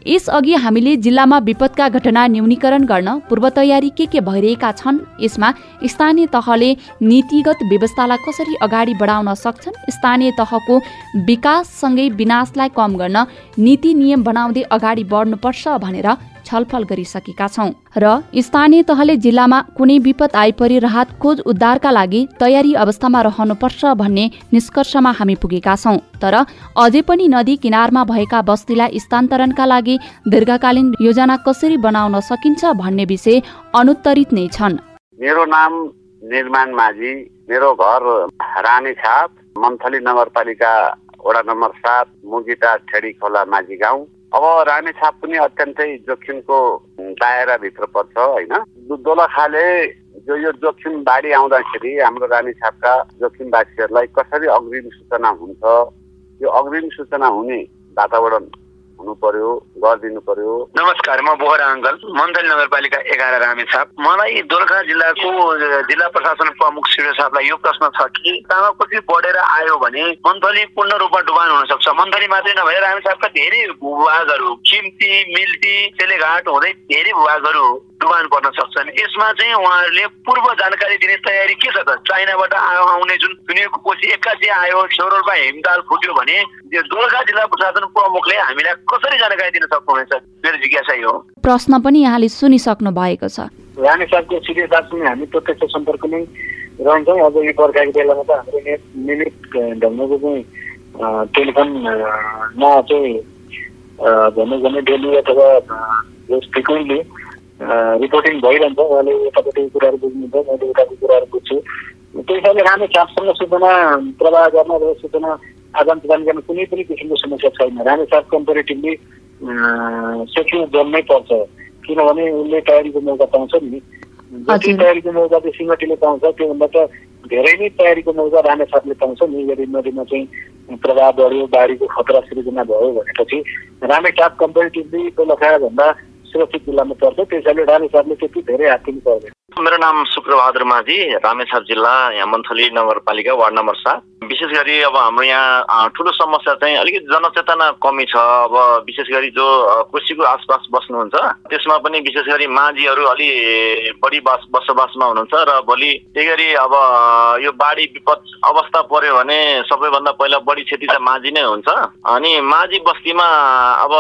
यसअघि हामीले जिल्लामा विपदका घटना न्यूनीकरण गर्न पूर्व तयारी के के भइरहेका छन् यसमा स्थानीय तहले नीतिगत व्यवस्थालाई कसरी अगाडि बढाउन सक्छन् स्थानीय तहको विकाससँगै विनाशलाई कम गर्न नीति नियम बनाउँदै अगाडि बढ्नुपर्छ भनेर छलफल गरिसकेका छौँ। र स्थानीय तहले जिल्लामा कुनै विपद आइपरि राहत खोज उद्धारका लागि तयारी अवस्थामा रहनुपर्छ भन्ने निष्कर्षमा हामी पुगेका छौँ। तर अझै पनि नदी किनारमा भएका बस्तीलाई स्थानान्तरणका लागि दीर्घकालीन योजना कसरी बनाउन सकिन्छ भन्ने विषय अनुत्तरित नै छन्। मेरो नाम निर्माण माझी मेरो घर रानी छाप मन्थली नगरपालिका वडा नम्बर सात मुगिटा ठेडी खोला माझी गाउँ। अब रामेछाप पनि अत्यन्तै जोखिमको दायराभित्र पर्छ होइन? दोलखाले जो यो जोखिम बाढी आउँदाखेरि हाम्रो रामेछापका जोखिमवासीहरूलाई कसरी अग्रिम सूचना हुन्छ? यो अग्रिम सूचना हुने वातावरण हुनु पर्यो गरिदिनु पर्यो नमस्कार म बोहरा अङ्कल मन्थली नगरपालिका एघार रामेछाप मलाई दोलखा जिल्लाको जिल्ला प्रशासन प्रमुख श्री साहबलाई यो प्रश्न छ कि तामाकोसी बढेर आयो भने मन्थली पूर्ण रूपमा डुबान हुन सक्छ मन्थली मात्रै नभएर रामेछापका धेरै भूभागहरू खिम्ती मिल्टी तेलेघाट हुँदै धेरै भूभागहरू डुबान पर्न सक्छन्। यसमा चाहिँ उहाँहरूले पूर्व जानकारी दिने तयारी के छ त? चाइनाबाट आउने जुन दुनियाँको कोसी एक्कासी आयो सौरोपा हिमताल फुट्यो भने दोलखा जिल्ला प्रशासन प्रमुखले हामीलाई कसरी जानकारी दिन सक्नुहुनेछ? मेरो जिज्ञासा यो प्रश्न पनि यहाँले सुनिसक्नु भएको छ। रानीसाबको सिधै दार्जिलिङ हामी प्रत्यक्ष सम्पर्क नै रहन्छौँ। अब यो बर्खाको बेलामा त हाम्रो नियमित ढङ्गको चाहिँ टेलिफोनमा चाहिँ झन्डै झन्डै डेली अथवा फ्रिक्वेन्टली रिपोर्टिङ भइरहन्छ उहाँले यतापट्टिको कुराहरू बुझ्नुहुन्छ मैले उताको कुराहरू बुझ्छु त्यही हिसाबले राम्रै चापसँग सूचना प्रवाह गर्न र सूचना आदान प्रदान गर्न कुनै पनि किसिमको समस्या छैन रामेछाप कम्पेरिटिभली सेक्युर जन्मै पर्छ किनभने उसले तयारीको मौका पाउँछ नि जति तयारीको मौका चाहिँ सिङ्गटीले पाउँछ त्योभन्दा त धेरै नै तयारीको मौका रामेछापले पाउँछ नि यदि नदीमा चाहिँ प्रभाव बढ्यो बाढीको खतरा सृजना भयो भनेपछि रामेछाप कम्पेरिटिभली दोलखाभन्दा सुरक्षित जिल्लामा पर्छ त्यसैले रामेछापले त्यति धेरै हात पर्दैन। मेरो नाम शुक्रबहादुर माझी रामेछाप जिल्ला यहाँ मन्थली नगरपालिका वार्ड नम्बर सात। विशेष गरी अब हाम्रो यहाँ ठुलो समस्या चाहिँ अलिकति जनचेतना कमी छ। अब विशेष गरी जो कोसीको आसपास बस्नुहुन्छ त्यसमा पनि विशेष गरी माझीहरू अलि बढी बस बसोबासमा हुनुहुन्छ र भोलि त्यही गरी अब यो बाढी विपद अवस्था पर्यो भने सबैभन्दा पहिला बढी क्षति त माझी नै हुन्छ। अनि माझी बस्तीमा अब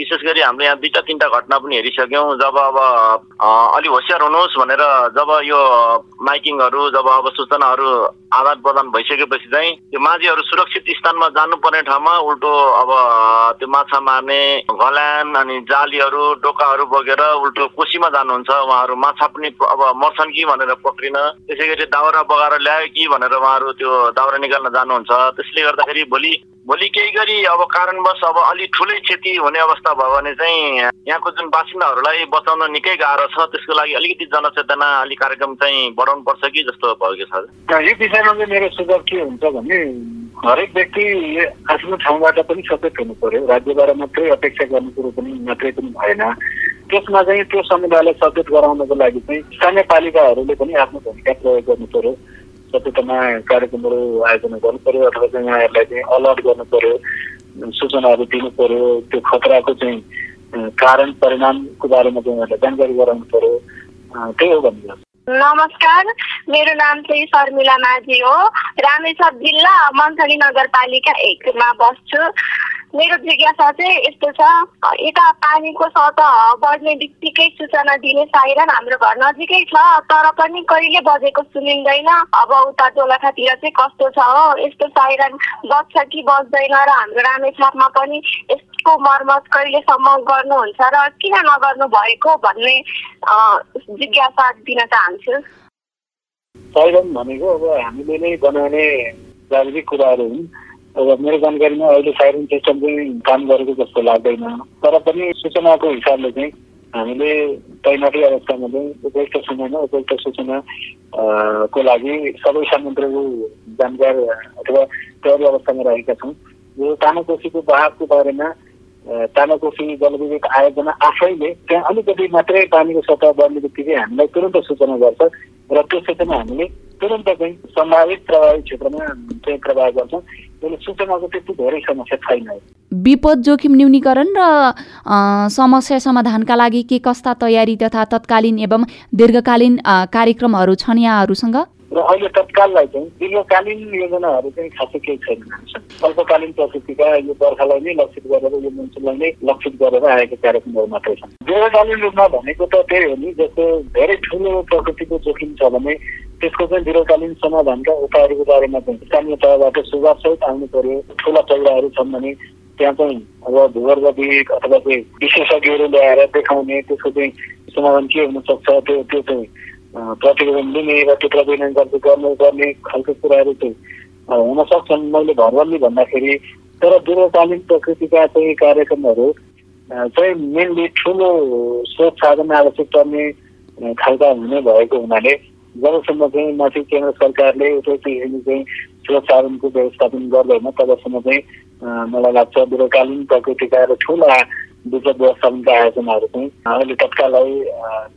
विशेष गरी हामीले यहाँ दुईवटा तिनवटा घटना पनि हेरिसक्यौँ। जब अब अलिक होसियार हुनुहोस् भनेर जब यो माइकिङहरू जब अब सूचनाहरू आदान प्रदान भइसकेपछि चाहिँ त्यो माझीहरू सुरक्षित स्थानमा जानुपर्ने ठाउँमा उल्टो अब त्यो माछा मार्ने घल्यान अनि जालीहरू डोकाहरू बगेर उल्टो कोसीमा जानुहुन्छ। उहाँहरू माछा पनि अब मर्छन् कि भनेर पक्रिन। त्यसै गरी दाउरा बगाएर ल्यायो कि भनेर उहाँहरू त्यो दाउरा निकाल्न जानुहुन्छ। त्यसले गर्दाखेरि भोलि भोलि केही अब कारणवश अब अलिक ठुलै क्षति हुने अवस्था भयो भने चाहिँ यहाँको जुन बासिन्दाहरूलाई बचाउन निकै गाह्रो छ त्यसको लागि अलिकति जनचेतना अलिक कार्यक्रम चाहिँ बढाउनु पर्छ कि जस्तो भयो कि छ यो विषयमा चाहिँ मेरो सुझाव के हुन्छ भने हरेक व्यक्ति आफ्नो ठाउँबाट पनि सचेत हुनु पर्यो। राज्यबाट मात्रै अपेक्षा गर्ने कुरो पनि मात्रै पनि भएन। त्यसमा चाहिँ त्यो समुदायलाई सचेत गराउनको लागि चाहिँ स्थानीय पालिकाहरूले पनि आफ्नो भूमिका प्रयोग गर्नु पर्यो। सचेतना कार्यक्रमहरू आयोजना गर्नु पर्यो अथवा चाहिँ उहाँहरूलाई चाहिँ अलर्ट गर्नु पर्यो सूचनाहरू दिनु पर्यो त्यो खतराको चाहिँ कारण परिणामको बारेमा चाहिँ उहाँहरूलाई जानकारी गराउनु पर्यो त्यही हो भन्ने नमस्कार मेरो नाम चाहिँ शर्मिला माझी हो। रामेछाप जिल्ला मन्थली नगरपालिका एकमा बस्छु। मेरो जिज्ञासा चाहिँ यस्तो छ यता पानीको सतह बढ्ने बित्तिकै सूचना दिने साइरन हाम्रो घर नजिकै छ तर पनि कहिले बजेको सुनिँदैन। अब उता दोलखातिर चाहिँ कस्तो छ हो यस्तो साइरन बज्छ कि बज्दैन र हाम्रो रामेछापमा पनि यसको मर्मत कहिलेसम्म गर्नुहुन्छ र किन नगर्नु भएको भन्ने जिज्ञासा दिन चाहन्छु। साइरन भनेको अब हामीले नै बनाउने प्राविधिक कुराहरू हुन्। अब मेरो जानकारीमा अहिले साइरन सिस्टम चाहिँ काम गरेको जस्तो लाग्दैन। तर पनि सूचनाको हिसाबले चाहिँ हामीले तैनाती अवस्थामा चाहिँ उपयुक्त समयमा उपयुक्त सूचना को लागि सबै संयन्त्रको जानकार अथवा तयारी अवस्थामा रहेका छौँ। यो तामाकोसीको बहावको बारेमा तामाकोसी जलविद्युत आयोजना आफैले त्यहाँ अलिकति मात्रै पानीको सतह बढ्ने बित्तिकै हामीलाई तुरन्त सूचना गर्छ र त्यो सूचना हामीले तुरन्त चाहिँ सम्भावित प्रभावित क्षेत्रमा चाहिँ प्रवाह गर्छौँ। त्यसले सूचनाको त्यति धेरै समस्या छैन। विपद जोखिम न्यूनीकरण र समस्या समाधानका लागि के कस्ता तयारी तथा तत्कालीन एवं दीर्घकालीन कार्यक्रमहरू छन् यहाँहरूसँग? र अहिले तत्काललाई चाहिँ दीर्घकालीन योजनाहरू चाहिँ खासै केही छैन। अल्पकालीन प्रकृतिका यो बर्खालाई नै लक्षित गरेर यो मनसुनलाई नै लक्षित गरेर आएको कार्यक्रमहरू मात्रै छन्। दीर्घकालीन रूपमा भनेको त त्यही हो नि जस्तो धेरै ठुलो प्रकृतिको जोखिम छ भने त्यसको चाहिँ दीर्घकालीन समाधानका उपायहरूको बारेमा चाहिँ स्थानीय तहबाट सुझावसहित आउनु पर्यो। ठुला पहिलाहरू छन् भने त्यहाँ चाहिँ अब भूगर्भविद अथवा चाहिँ विशेषज्ञहरू ल्याएर देखाउने त्यसको चाहिँ समाधान के हुनसक्छ त्यो त्यो चाहिँ प्रतिवेदन लिने र त्यो प्रतिवेदन गर्नु गर्ने खालको कुराहरू चाहिँ हुन सक्छन् मैले भरवल्ली भन्दाखेरि तर दीर्घकालीन प्रकृतिका चाहिँ कार्यक्रमहरू चाहिँ मेनली ठुलो स्रोत साधन आवश्यक पर्ने खालका हुने भएको हुनाले जबसम्म चाहिँ माथि केन्द्र सरकारले उपयुक्त चाहिँ स्रोत साधनको व्यवस्थापन गर्दैन तबसम्म चाहिँ मलाई लाग्छ दीर्घकालीन प्रकृतिका र ठुला विद्युत व्यवस्थापनका आयोजनाहरू चाहिँ अहिले तत्कालै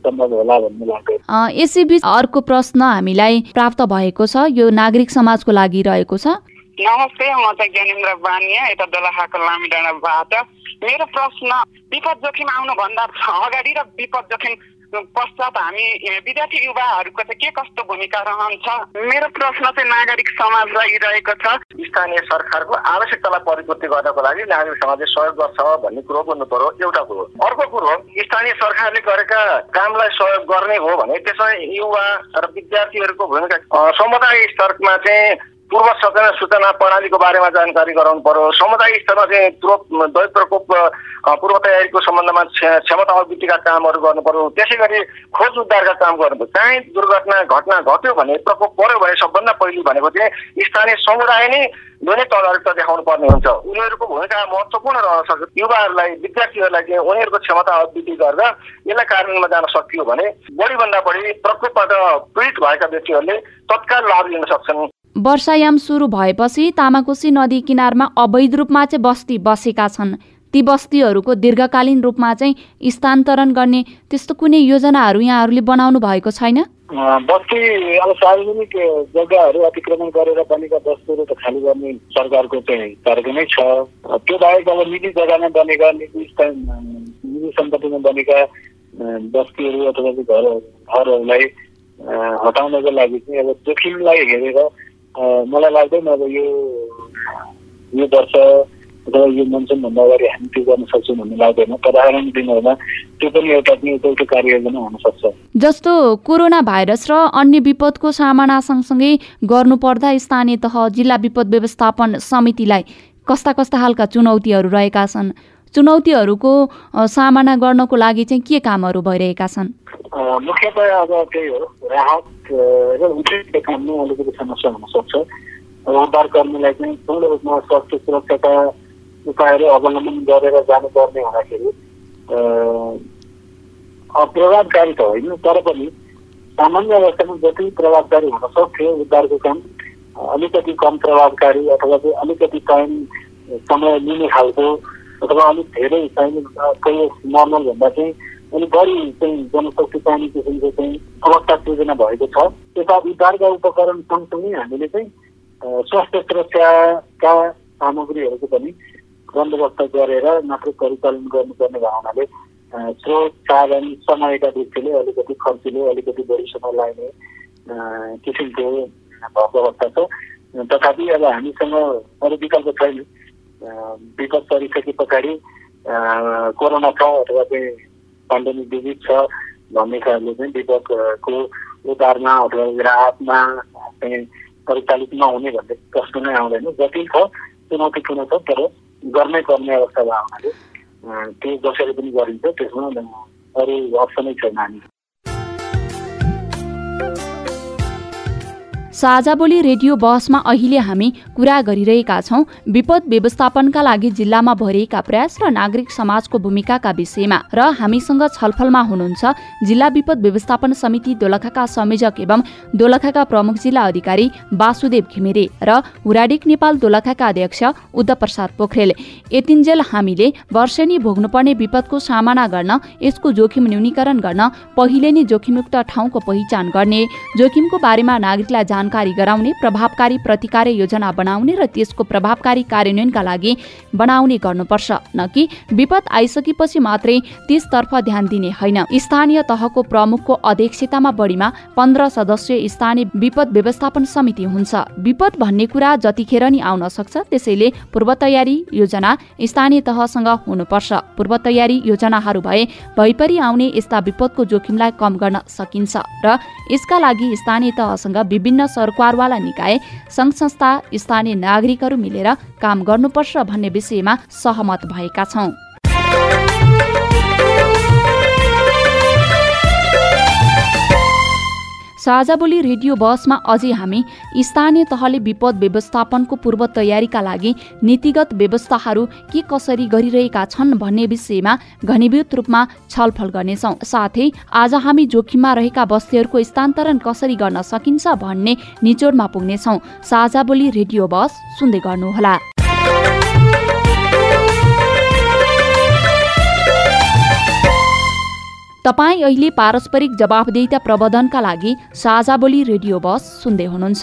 सम्भव होला भन्ने लाग्छ यसैबीच अर्को प्रश्न हामीलाई प्राप्त भएको छ यो नागरिक समाजको लागि रहेको छ। नमस्ते म चाहिँ ज्ञानेन्द्र बानिया यता दोलखाको लामी डाँडाबाट मेरो प्रश्न विपद जोखिम आउनुभन्दा अगाडि र विपद जोखिम पश्चात हामी विद्यार्थी युवाहरूको चाहिँ के कस्तो भूमिका रहन्छ मेरो प्रश्न चाहिँ नागरिक समाजलाई रहेको छ स्थानीय सरकारको आवश्यकतालाई परिपूर्ति गर्नको लागि नागरिक समाजले सहयोग गर्छ भन्ने कुरो बुझ्नु पर्यो एउटा कुरो अर्को कुरो स्थानीय सरकारले गरेका कामलाई सहयोग गर्ने हो भने त्यसमा युवा र विद्यार्थीहरूको भूमिका समुदाय स्तरमा चाहिँ पूर्व सचेतना सूचना प्रणालीको बारेमा जानकारी गराउनु पर्यो। समुदाय स्तरमा चाहिँ दैव प्रकोप पूर्व तयारीको सम्बन्धमा क्षमता अभिवृद्धिका कामहरू गर्नु पर्यो। त्यसै गरी खोज उद्धारका काम गर्नु काहीँ दुर्घटना घटना घट्यो भने प्रकोप पर्यो भने सबभन्दा पहिलो भनेको चाहिँ स्थानीय समुदाय नै दुनै तदारुकता देखाउनु पर्ने हुन्छ। उनीहरूको भूमिका महत्त्वपूर्ण रहन सक्छ। युवाहरूलाई विद्यार्थीहरूलाई चाहिँ उनीहरूको क्षमता अभिवृद्धि गर्दा यसलाई कार्यान्वयनमा जान सकियो भने बढीभन्दा बढी प्रकोपबाट पीडित भएका व्यक्तिहरूले तत्काल लाभ लिन सक्छन्। वर्षायाम सुरु भएपछि तामाकोसी नदी किनारमा अवैध रूपमा चाहिँ बस्ती बसेका छन्। ती बस्तीहरूको दीर्घकालीन रूपमा चाहिँ स्थानान्तरण गर्ने त्यस्तो कुनै योजनाहरू यहाँहरूले बनाउनु भएको छैन? बस्ती अब सार्वजनिक जग्गाहरू अतिक्रमण गरेर बनेका बस्तीहरू त खाली गर्ने सरकारको चाहिँ कार्यक्रमै छ। त्यो बाहेक अब निजी जग्गामा बनेका निजी निजी सम्पत्तिमा बनेका बस्तीहरू अथवा घर घरहरूलाई हटाउनको लागि चाहिँ अब जोखिमलाई हेरेर मलाई लाग्दैन अब यो यो वर्ष अथवा यो मनसुनभन्दा अगाडि हामी त्यो गर्न सक्छौँ भन्ने लाग्दैन। तर आगामी दिनहरूमा त्यो पनि एउटा एउटा कार्ययोजना हुनसक्छ जस्तो कोरोना भाइरस र अन्य विपदको सामना सँगसँगै गर्नुपर्दा स्थानीय तह जिल्ला विपद व्यवस्थापन समितिलाई कस्ता कस्ता खालका चुनौतीहरू रहेका छन्? चुनौतीहरूको सामना गर्नको लागि चाहिँ के कामहरू भइरहेका छन्? मुख्यतया अब त्यही हो राहत र उचित काममा अलिकति समस्या हुनसक्छ उद्धारकर्मीलाई चाहिँ पूर्ण रूपमा स्वास्थ्य सुरक्षाका उपायहरू अवलम्बन गरेर जानुपर्ने हुँदाखेरि प्रभावकारी त होइन तर पनि सामान्य अवस्थामा जति प्रभावकारी हुन सक्थ्यो उद्धारको काम अलिकति कम प्रभावकारी अथवा चाहिँ अलिकति टाइम समय लिने खालको अथवा अलिक धेरै चाहिने कोही नर्मलभन्दा चाहिँ अलिक बढी चाहिँ जनशक्ति पाउने किसिमको चाहिँ अवस्था सृजना भएको छ। यता उद्धारका उपकरण सँगसँगै हामीले चाहिँ स्वास्थ्य सुरक्षाका सामग्रीहरूको पनि बन्दोबस्त गरेर मात्र परिचालन गर्नुपर्ने भावनाले स्रोत साधन समयका दृष्टिले अलिकति खर्चिलो अलिकति बढी समय लाग्ने किसिमको व्यवस्था छ। तथापि अब हामीसँग अरू विकल्प छैन। विपद परिसके पछाडि कोरोना छ अथवा चाहिँ पेन्डेमिक डिजिज छ भन्ने कारणले चाहिँ विपदको उद्धारमा अथवा राहतमा चाहिँ परिचालित नहुने भन्ने प्रश्न नै आउँदैन। जति छ चुनौतीपूर्ण छ तर गर्नै पर्ने अवस्था हुनाले त्यो जसरी पनि गरिन्छ त्यसमा अरू अप्सनै छैन हामी। साझा बोली रेडियो बहसमा अहिले हामी कुरा गरिरहेका छौँ विपद व्यवस्थापनका लागि जिल्लामा भइरहेका प्रयास र नागरिक समाजको भूमिकाका विषयमा र हामीसँग छलफलमा हुनुहुन्छ जिल्ला विपद व्यवस्थापन समिति दोलखाका संयोजक एवं दोलखाका प्रमुख जिल्ला अधिकारी वासुदेव घिमिरे र हुराडिक नेपाल दोलखाका अध्यक्ष उद्धव प्रसाद पोखरेल। यतिन्जेल हामीले वर्षेनी भोग्नुपर्ने विपदको सामना गर्न यसको जोखिम न्यूनीकरण गर्न पहिले नै जोखिमयुक्त ठाउँको पहिचान गर्ने जोखिमको बारेमा नागरिकलाई जानकारी गराउने प्रभावकारी प्रतिकार योजना बनाउने र त्यसको प्रभावकारी कार्यान्वयनका लागि बनाउने गर्नुपर्छ। न कि विपद आइसकेपछि मात्रै त्यसतर्फ ध्यान दिने होइन। स्थानीय तहको प्रमुखको अध्यक्षतामा बढीमा पन्ध्र सदस्यीय स्थानीय विपद व्यवस्थापन समिति हुन्छ। विपद भन्ने कुरा जतिखेर नि आउन सक्छ त्यसैले पूर्व तयारी योजना स्थानीय तहसँग हुनुपर्छ। पूर्व तयारी योजनाहरू भए भइपरि आउने यस्ता विपदको जोखिमलाई कम गर्न सकिन्छ र यसका लागि स्थानीय तहसँग विभिन्न सरकारवाला निकाय सङ्घ संस्था स्थानीय नागरिकहरू मिलेर काम गर्नुपर्छ भन्ने विषयमा सहमत भएका छौँ। साझा बोली रेडियो बसमा अझै हामी स्थानीय तहले विपद व्यवस्थापनको पूर्व तयारीका लागि नीतिगत व्यवस्थाहरू के कसरी गरिरहेका छन् भन्ने विषयमा घनीभूत रूपमा छलफल गर्नेछौँ। साथै आज हामी जोखिममा रहेका बस्तीहरूको स्थानान्तरण कसरी गर्न सकिन्छ भन्ने निचोडमा पुग्नेछौँ। साझा बोली रेडियो बस सुन्दै गर्नुहोला। तपाईँ अहिले पारस्परिक जवाफदेहिता प्रबन्धनका लागि साझा बोली रेडियो बस सुन्दै हुनुहुन्छ।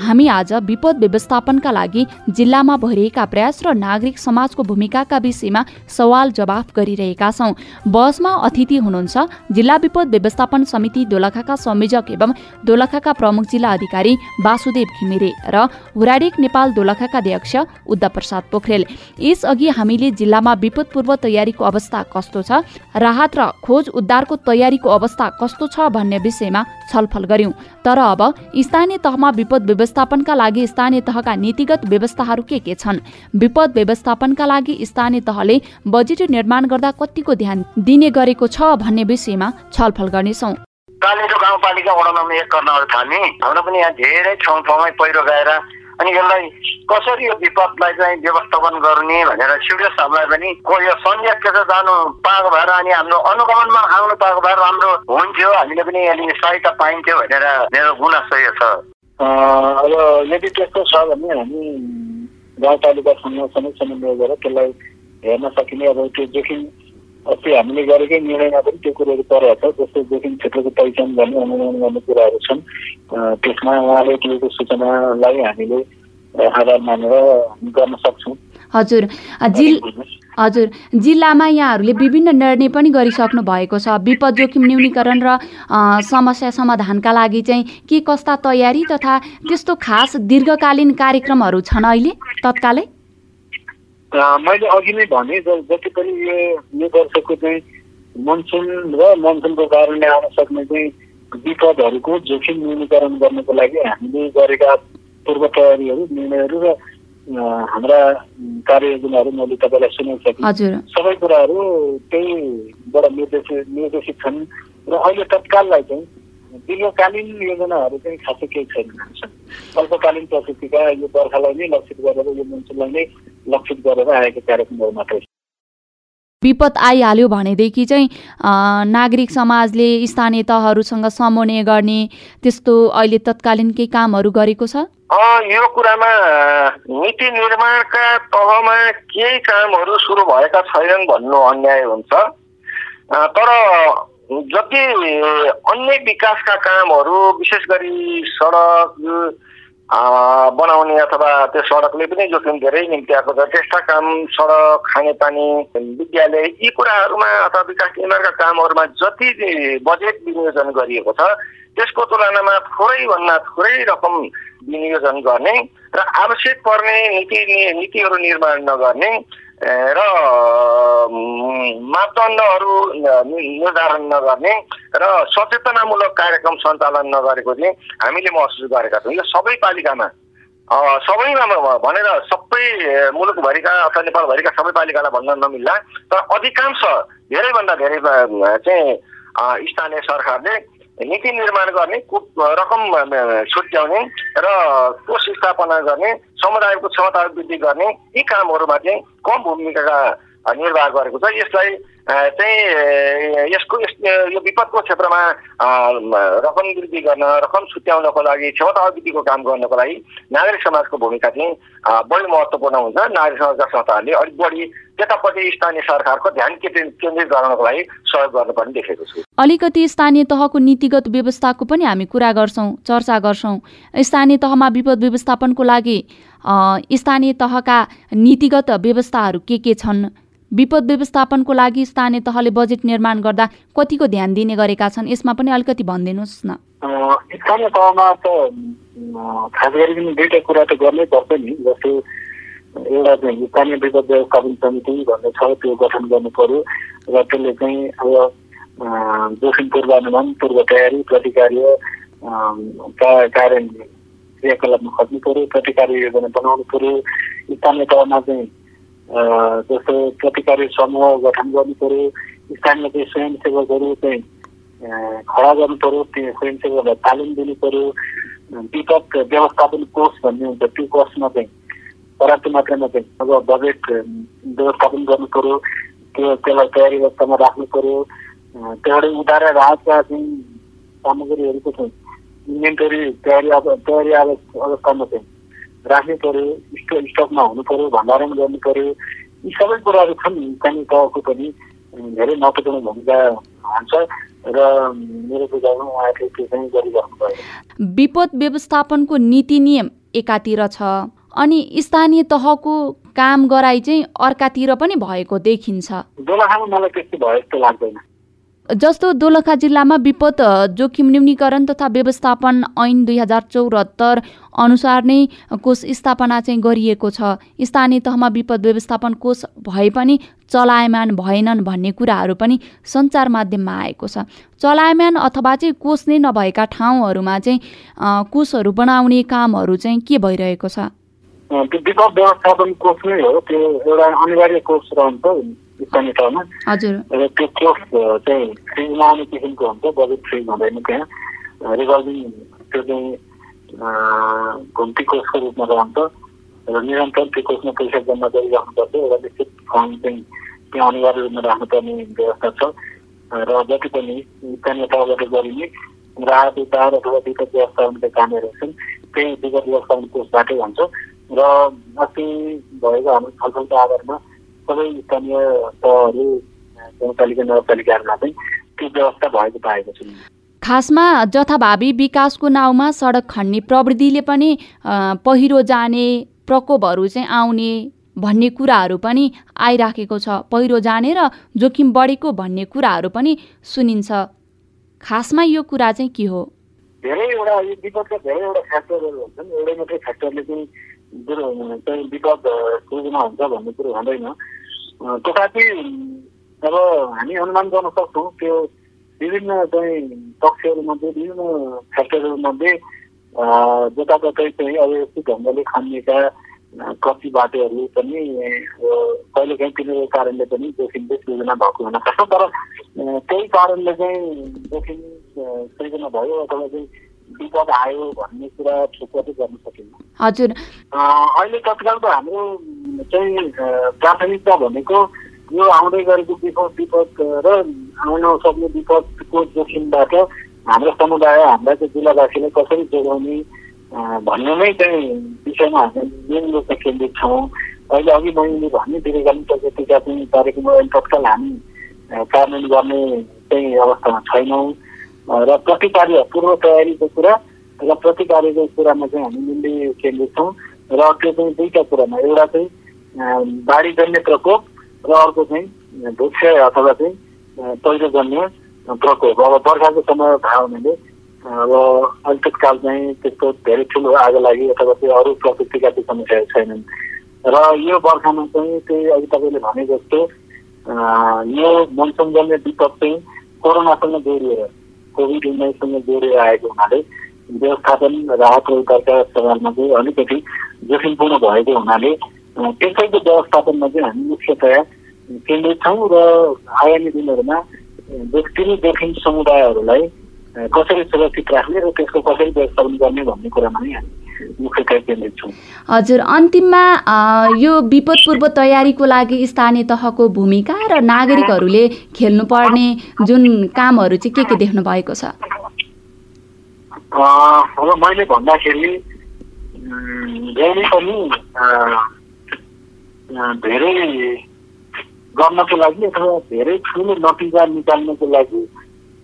हामी आज विपद व्यवस्थापनका लागि जिल्लामा भइरहेका प्रयास र नागरिक समाजको भूमिकाका विषयमा सवाल जवाफ गरिरहेका छौँ। बसमा अतिथि हुनुहुन्छ जिल्ला विपद व्यवस्थापन समिति दोलखाका संयोजक एवं दोलखाका प्रमुख जिल्ला अधिकारी वासुदेव घिमिरे र हुराडिक नेपाल दोलखाका अध्यक्ष उद्धव प्रसाद पोखरेल यसअघि हामीले जिल्लामा विपद पूर्व तयारीको अवस्था कस्तो छ राहत र खोज उद्धारको तयारीको अवस्था कस्तो छ भन्ने विषयमा छलफल गर्यौं तर अब स्थानीय तहमा विपद व्यवस्थापनका लागि स्थानीय तहका नीतिगत व्यवस्थाहरू के के छन्? विपद व्यवस्थापनका लागि स्थानीय तहले बजेट निर्माण गर्दा कतिको ध्यान दिने गरेको छ भन्ने विषयमा छलफल गर्नेछौ। कालेटो गाउँपालिका वडा नम्बर एक कर्नहरू थाल्ने हाम्रो पनि यहाँ धेरै ठाउँ ठाउँमै पहिरो गएर अनि यसलाई कसरी यो विपदलाई चाहिँ व्यवस्थापन गर्ने भनेर सिडिओ साहबलाई पनि को यो छ जानु पाएको भएर अनि हाम्रो अनुगमनमा आउनु पाएको भएर राम्रो हुन्थ्यो। हामीले पनि अलि सहायता पाइन्थ्यो भनेर मेरो गुनासो यो छ। अब यदि त्यस्तो छ भने हामी गाउँपालिकासँग सँगै समन्वय गरेर त्यसलाई हेर्न सकिने अब त्यो जोखिम अस्ति हामीले गरेकै निर्णयमा पनि त्यो कुरोहरू परेको छ जस्तो जोखिम क्षेत्रको पहिचान गर्ने अनुमान गर्ने कुराहरू छन् त्यसमा उहाँले दिएको सूचनालाई हामीले आधार मानेर गर्न सक्छौँ हजुर। जिल हजुर। जिल्लामा यहाँहरूले विभिन्न निर्णय पनि गरिसक्नु भएको छ। विपद जोखिम न्यूनीकरण र समस्या समाधानका लागि चाहिँ के कस्ता तयारी तथा त्यस्तो खास दीर्घकालीन कार्यक्रमहरू छन् अहिले तत्कालै? मैले अघि नै भने जति पनि यो यो वर्षको चाहिँ मनसुन र मनसुनको कारणले आउन सक्ने चाहिँ विपदहरूको जोखिम न्यूनीकरण गर्नको लागि हामीले गरेका पूर्व तयारीहरू निर्णयहरू र हाम्रा कार्ययोजनाहरू मैले तपाईँलाई सुनाइसकेँ सबै कुराहरू त्यहीबाट निर्देशित निर्देशित छन् र अहिले तत्काललाई चाहिँ दीर्घकालीन योजनाहरू चाहिँ खासै केही छैन अल्पकालीन प्रकृतिका यो बर्खालाई नै लक्षित गरेर यो मनसुनलाई नै लक्षित गरेर आएको कार्यक्रमहरू मात्रै विपद आइहाल्यो भनेदेखि चाहिँ नागरिक समाजले स्थानीय तहहरूसँग समन्वय गर्ने त्यस्तो अहिले तत्कालीन केही कामहरू गरेको छ? यो कुरामा नीति निर्माणका तहमा केही कामहरू सुरु भएका छैनन् भन्नु अन्याय हुन्छ। तर जति अन्य विकासका कामहरू विशेष गरी सडक बनाउने अथवा त्यो सडकले पनि जोखिम धेरै निम्ति आएको छ। त्यस्ता काम सडक खानेपानी विद्यालय यी कुराहरूमा अथवा विकास निर्माणका कामहरूमा जति बजेट विनियोजन गरिएको छ त्यसको तुलनामा थोरैभन्दा थोरै रकम विनियोजन गर्ने र आवश्यक पर्ने नीति नीतिहरू निर्माण नगर्ने र मापदण्डहरू निर्धारण नगर्ने र सचेतनामूलक कार्यक्रम सञ्चालन नगरेको चाहिँ हामीले महसुस गरेका छौँ। यो सबै पालिकामा सबैमा भनेर सबै मुलुकभरिका अथवा नेपालभरिका सबै पालिकालाई भन्न नमिल्ला तर अधिकांश धेरैभन्दा धेरै चाहिँ स्थानीय सरकारले नीति निर्माण गर्ने रकम छुट्याउने र कोष स्थापना गर्ने समुदायको क्षमता वृद्धि गर्ने यी कामहरूमा चाहिँ कम भूमिका निर्वाह गरेको छ। यसलाई चाहिँ यसको यो विपदको क्षेत्रमा रकम वृद्धि गर्न रकम छुट्याउनको लागि क्षमता अभिवृद्धिको काम गर्नको लागि नागरिक समाजको भूमिका चाहिँ बढी महत्त्वपूर्ण हुन्छ। नागरिक समाजका संस्थाहरूले अलिक बढी त्यतापट्टि स्थानीय सरकारको ध्यान केन्द्रित गराउनको लागि सहयोग गर्नुपर्ने देखेको छु। अलिकति स्थानीय तहको नीतिगत व्यवस्थाको पनि हामी कुरा गर्छौँ चर्चा गर्छौँ। स्थानीय तहमा विपद व्यवस्थापनको लागि स्थानीय तहका नीतिगत व्यवस्थाहरू के के छन्? विपद व्यवस्थापनको लागि स्थानीय तहले बजेट निर्माण गर्दा कतिको ध्यान दिने गरेका छन्? यसमा पनि अलिकति भनिदिनुहोस् न। स्थानीय तहमा त खास गरी दुईवटा कुरा त गर्नै पर्छ नि जस्तो एउटा चाहिँ स्थानीय विपद व्यवस्थापन समिति भन्ने छ त्यो गठन गर्नु पर्यो र त्यसले चाहिँ अब जोखिम पूर्वानुमान पूर्व तयारी प्रतिकार्य कार्य क्रियाकलापमा खट्नु पर्यो प्रतिकार्य योजना बनाउनु पर्यो। स्थानीय तहमा चाहिँ जस्तो प्रतिकारी समूह गठन गर्नु पऱ्यो स्थानीय चाहिँ स्वयंसेवकहरू चाहिँ खडा गर्नु पऱ्यो त्यो स्वयंसेवकहरूलाई तालिम दिनु पऱ्यो विपद व्यवस्थापन कोष भन्ने हुन्छ त्यो कोषमा चाहिँ पर्याप्त मात्रामा चाहिँ अब बजेट व्यवस्थापन गर्नु पऱ्यो त्यो त्यसलाई तयारी अवस्थामा राख्नु पऱ्यो त्यहाँबाट उधार राहतका चाहिँ सामग्रीहरूको चाहिँ इन्भेन्टरी तयारी अब तयारी अवस्थामा चाहिँ राख्नु पर्यो स्टक स्टकमा हुनु पर्यो भण्डारण गर्नु पर्यो। यी सबै कुराहरू छन् स्थानीय तहको पनि धेरै महत्त्वपूर्ण भूमिका हुन्छ र मेरो बुझाइमा उहाँहरूले त्यो चाहिँ गरिराख्नु विपद व्यवस्थापनको नीति नियम एकातिर छ। अनि स्थानीय तहको काम गराइ चाहिँ अर्कातिर पनि भएको देखिन्छ। जस्तो दोलखा जिल्लामा विपद जोखिम न्यूनीकरण तथा व्यवस्थापन ऐन दुई हजार चौहत्तर अनुसार नै कोष स्थापना चाहिँ गरिएको छ। स्थानीय तहमा विपद व्यवस्थापन कोष भए पनि चलायमान भएनन् भन्ने कुराहरू पनि सञ्चार माध्यममा आएको छ। चलायमान अथवा चाहिँ कोष नै नभएका ठाउँहरूमा चाहिँ कोषहरू बनाउने कामहरू चाहिँ के भइरहेको छ? विपद व्यवस्थापन कोष नै हो त्यो एउटा अनिवार्य कोष रहन्छ स्थानीय तहमा र त्यो कोष चाहिँ फ्रिजमा आउने किसिमको हुन्छ बजेट फ्रिज हुँदैन त्यहाँ। रिभल्भिङ त्यो चाहिँ घुम्ती कोषको रूपमा रहन्छ। र निरन्तर त्यो कोषमा पैसा जम्मा गरिराख्नुपर्छ। एउटा निश्चित फन्ड चाहिँ त्यहाँ अनिवार्य रूपमा राख्नुपर्ने व्यवस्था छ। र जति पनि स्थानीय तहबाट गरिने राहत उद्धार अथवा विपद व्यवस्थापनका कामहरू छन् त्यही विपद व्यवस्थापन कोषबाटै हुन्छ। र अस्ति भएको हाम्रो छलफलको आधारमा सबै स्थानीय तहहरू गाउँपालिका नगरपालिकाहरूमा चाहिँ त्यो व्यवस्था भएको पाएको छु। खासमा जथाभावी विकासको नाउँमा सडक खन्ने प्रविधिले पनि पहिरो जाने प्रकोपहरू चाहिँ आउने भन्ने कुराहरू पनि आइराखेको छ। पहिरो जाने र जोखिम बढेको भन्ने कुराहरू पनि सुनिन्छ। खासमा यो कुरा चाहिँ के हो? धेरैवटा यो विपदका धेरैवटा फ्याक्टरहरू हुन्छन्। एउटै मात्रै फ्याक्टरले चाहिँ चाहिँ विपद सृजना हुन्छ भन्ने कुरो हुँदैन। तथापि अब हामी अनुमान गर्न सक्छौँ त्यो विभिन्न चाहिँ पक्षहरूमध्ये विभिन्न फ्याक्टरहरूमध्ये जताततै चाहिँ अव्यवस्थित ढङ्गले खनिएका कति बाटोहरू पनि कहिलेकाहीँ तिनीहरूको कारणले पनि जोखिमले सृजना भएको हुनसक्छ तर त्यही कारणले चाहिँ जोखिम सृजना भयो अथवा चाहिँ विपद आयो भन्ने कुरा छुट्याउँदै गर्न सकिन्न। हजुर। अहिले तत्कालको हाम्रो चाहिँ प्राथमिकता भनेको यो आउँदै गरेको विपद विपद र आउन सक्ने विपदको जोखिमबाट हाम्रो समुदाय हाम्रा चाहिँ जिल्लावासीलाई कसरी जोगाउने भन्ने नै चाहिँ विषयमा हामी मेन रूपमा केन्द्रित छौँ। अहिले अघि मैले भन्ने दीर्घकालीन प्रकृतिका चाहिँ कार्यक्रम अहिले तत्काल हामी कार्यान्वयन गर्ने चाहिँ अवस्थामा छैनौँ। र प्रतिकार्य पूर्व तयारीको कुरा र प्रतिकार्यको कुरामा चाहिँ हामी मिल्ने केन्द्रित छौँ र त्यो चाहिँ दुईवटा कुरामा एउटा चाहिँ बाढीजन्य प्रकोप र अर्को चाहिँ भुक्षय अथवा चाहिँ पहिरोजन्य प्रकोप। अब बर्खाको समय भयो भने अब अहिले तत्काल चाहिँ त्यस्तो धेरै ठुलो आगो लागि अथवा त्यो अरू प्रकृतिका त्यो समस्याहरू छैनन्। र यो बर्खामा चाहिँ त्यही अघि तपाईँले भने जस्तो यो मनसुनजन्य विपद चाहिँ कोरोनासँग जोडिएर कोभिड उन्नाइससँग जोडिएर आएको हुनाले व्यवस्थापन राहत र उद्धारका सवालमा चाहिँ अलिकति जोखिमपूर्ण भएको हुनाले त्यसैको व्यवस्थापनमा चाहिँ हामी मुख्यतया केन्द्रित छौँ र आगामी दिनहरूमा तिनै जोखिम समुदायहरूलाई कसरी सुरक्षित राख्ने र त्यसको कसरी व्यवस्थापन गर्ने भन्ने कुरामा नै हामी मुख्यतया केन्द्रित छौँ हजुर अन्तिममा यो विपद पूर्व तयारीको लागि स्थानीय तहको भूमिका र नागरिकहरूले खेल्नुपर्ने जुन कामहरू चाहिँ के के देख्नु भएको छ अब मैले भन्दाखेरि जहिले पनि धेरै गर्नको लागि अथवा धेरै ठुलो नतिजा निकाल्नको लागि